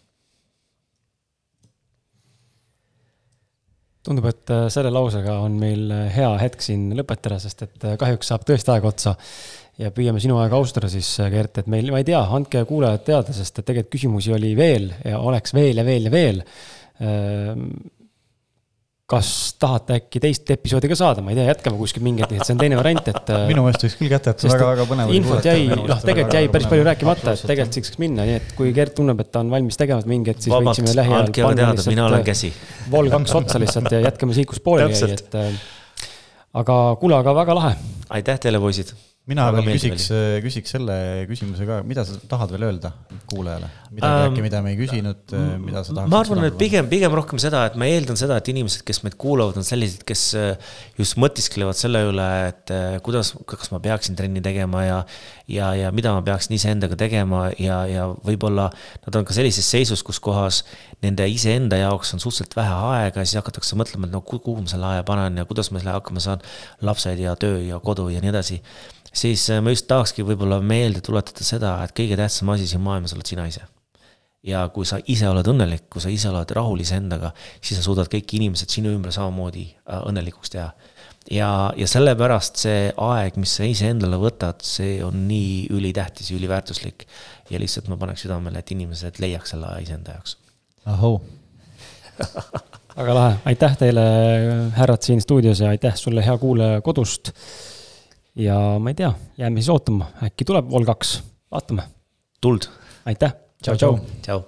tundub, et äh, selle lausega on meil äh, hea hetk siin lõpetada, sest et äh, kahjuks saab tõesti aeg otsa. Ja püüame sinu aega austada siis, Gert, et meil, ma ei tea, andke kuulajad teada, sest et tegelikult küsimusi oli veel ja oleks veel ja veel ja veel ehm, kas tahate äkki teist episoodi ka saada, ma ei tea, jätkame kuskil mingit, et see on teine variant, et. minu meelest võiks küll kätte jätta, väga-väga põnev. infot jäi, noh, tegelikult jäi päris palju rääkimata, et tegelikult siit saaks minna, nii et kui Gert tunneb, et ta on valmis tegema mingeid, siis Vabalt, võiksime lähiajal panna lihtsalt. vol kaks otsa lihtsalt ja jätkame siit, kus pooleli jäi, et. Äh, aga kuule, aga väga lahe. aitäh teile, poisid mina veel küsiks, küsiks selle küsimuse ka, mida sa tahad veel öelda kuulajale? midagi um, äkki, mida me ei küsinud, mida sa tahaksid? ma arvan, et pigem, pigem rohkem seda, et ma eeldan seda, et inimesed, kes meid kuulavad, on sellised, kes äh, just mõtisklevad selle üle, et äh, kuidas, kas ma peaksin trenni tegema ja ja, ja mida ma peaksin iseendaga tegema ja, ja võib-olla nad on ka sellises seisus, kus kohas nende iseenda jaoks on suhteliselt vähe aega ja siis hakatakse mõtlema, et no kuhu ma selle aja panen ja kuidas ma selle hakkama saan, lapsed ja töö ja kodu ja nii edasi siis äh, ma just tahakski võib-olla meelde tuletada seda, et kõige tähtsam asi siin maailmas oled sina ise. ja kui sa ise oled õnnelik, kui sa ise oled rahul iseendaga, siis sa suudad kõik inimesed sinu ümber samamoodi äh, õnnelikuks teha. ja, ja sellepärast see aeg, mis sa iseendale võtad, see on nii ülitähtis ja üliväärtuslik. ja lihtsalt ma paneks südamele, et inimesed leiaks selle aja iseenda jaoks. ahoo väga lahe, aitäh teile, härrad siin stuudios ja aitäh sulle, hea kuulaja kodust ja ma ei tea, jääme siis ootama, äkki tuleb Vol kaks, vaatame. tuld. aitäh. tšau, tšau. tšau.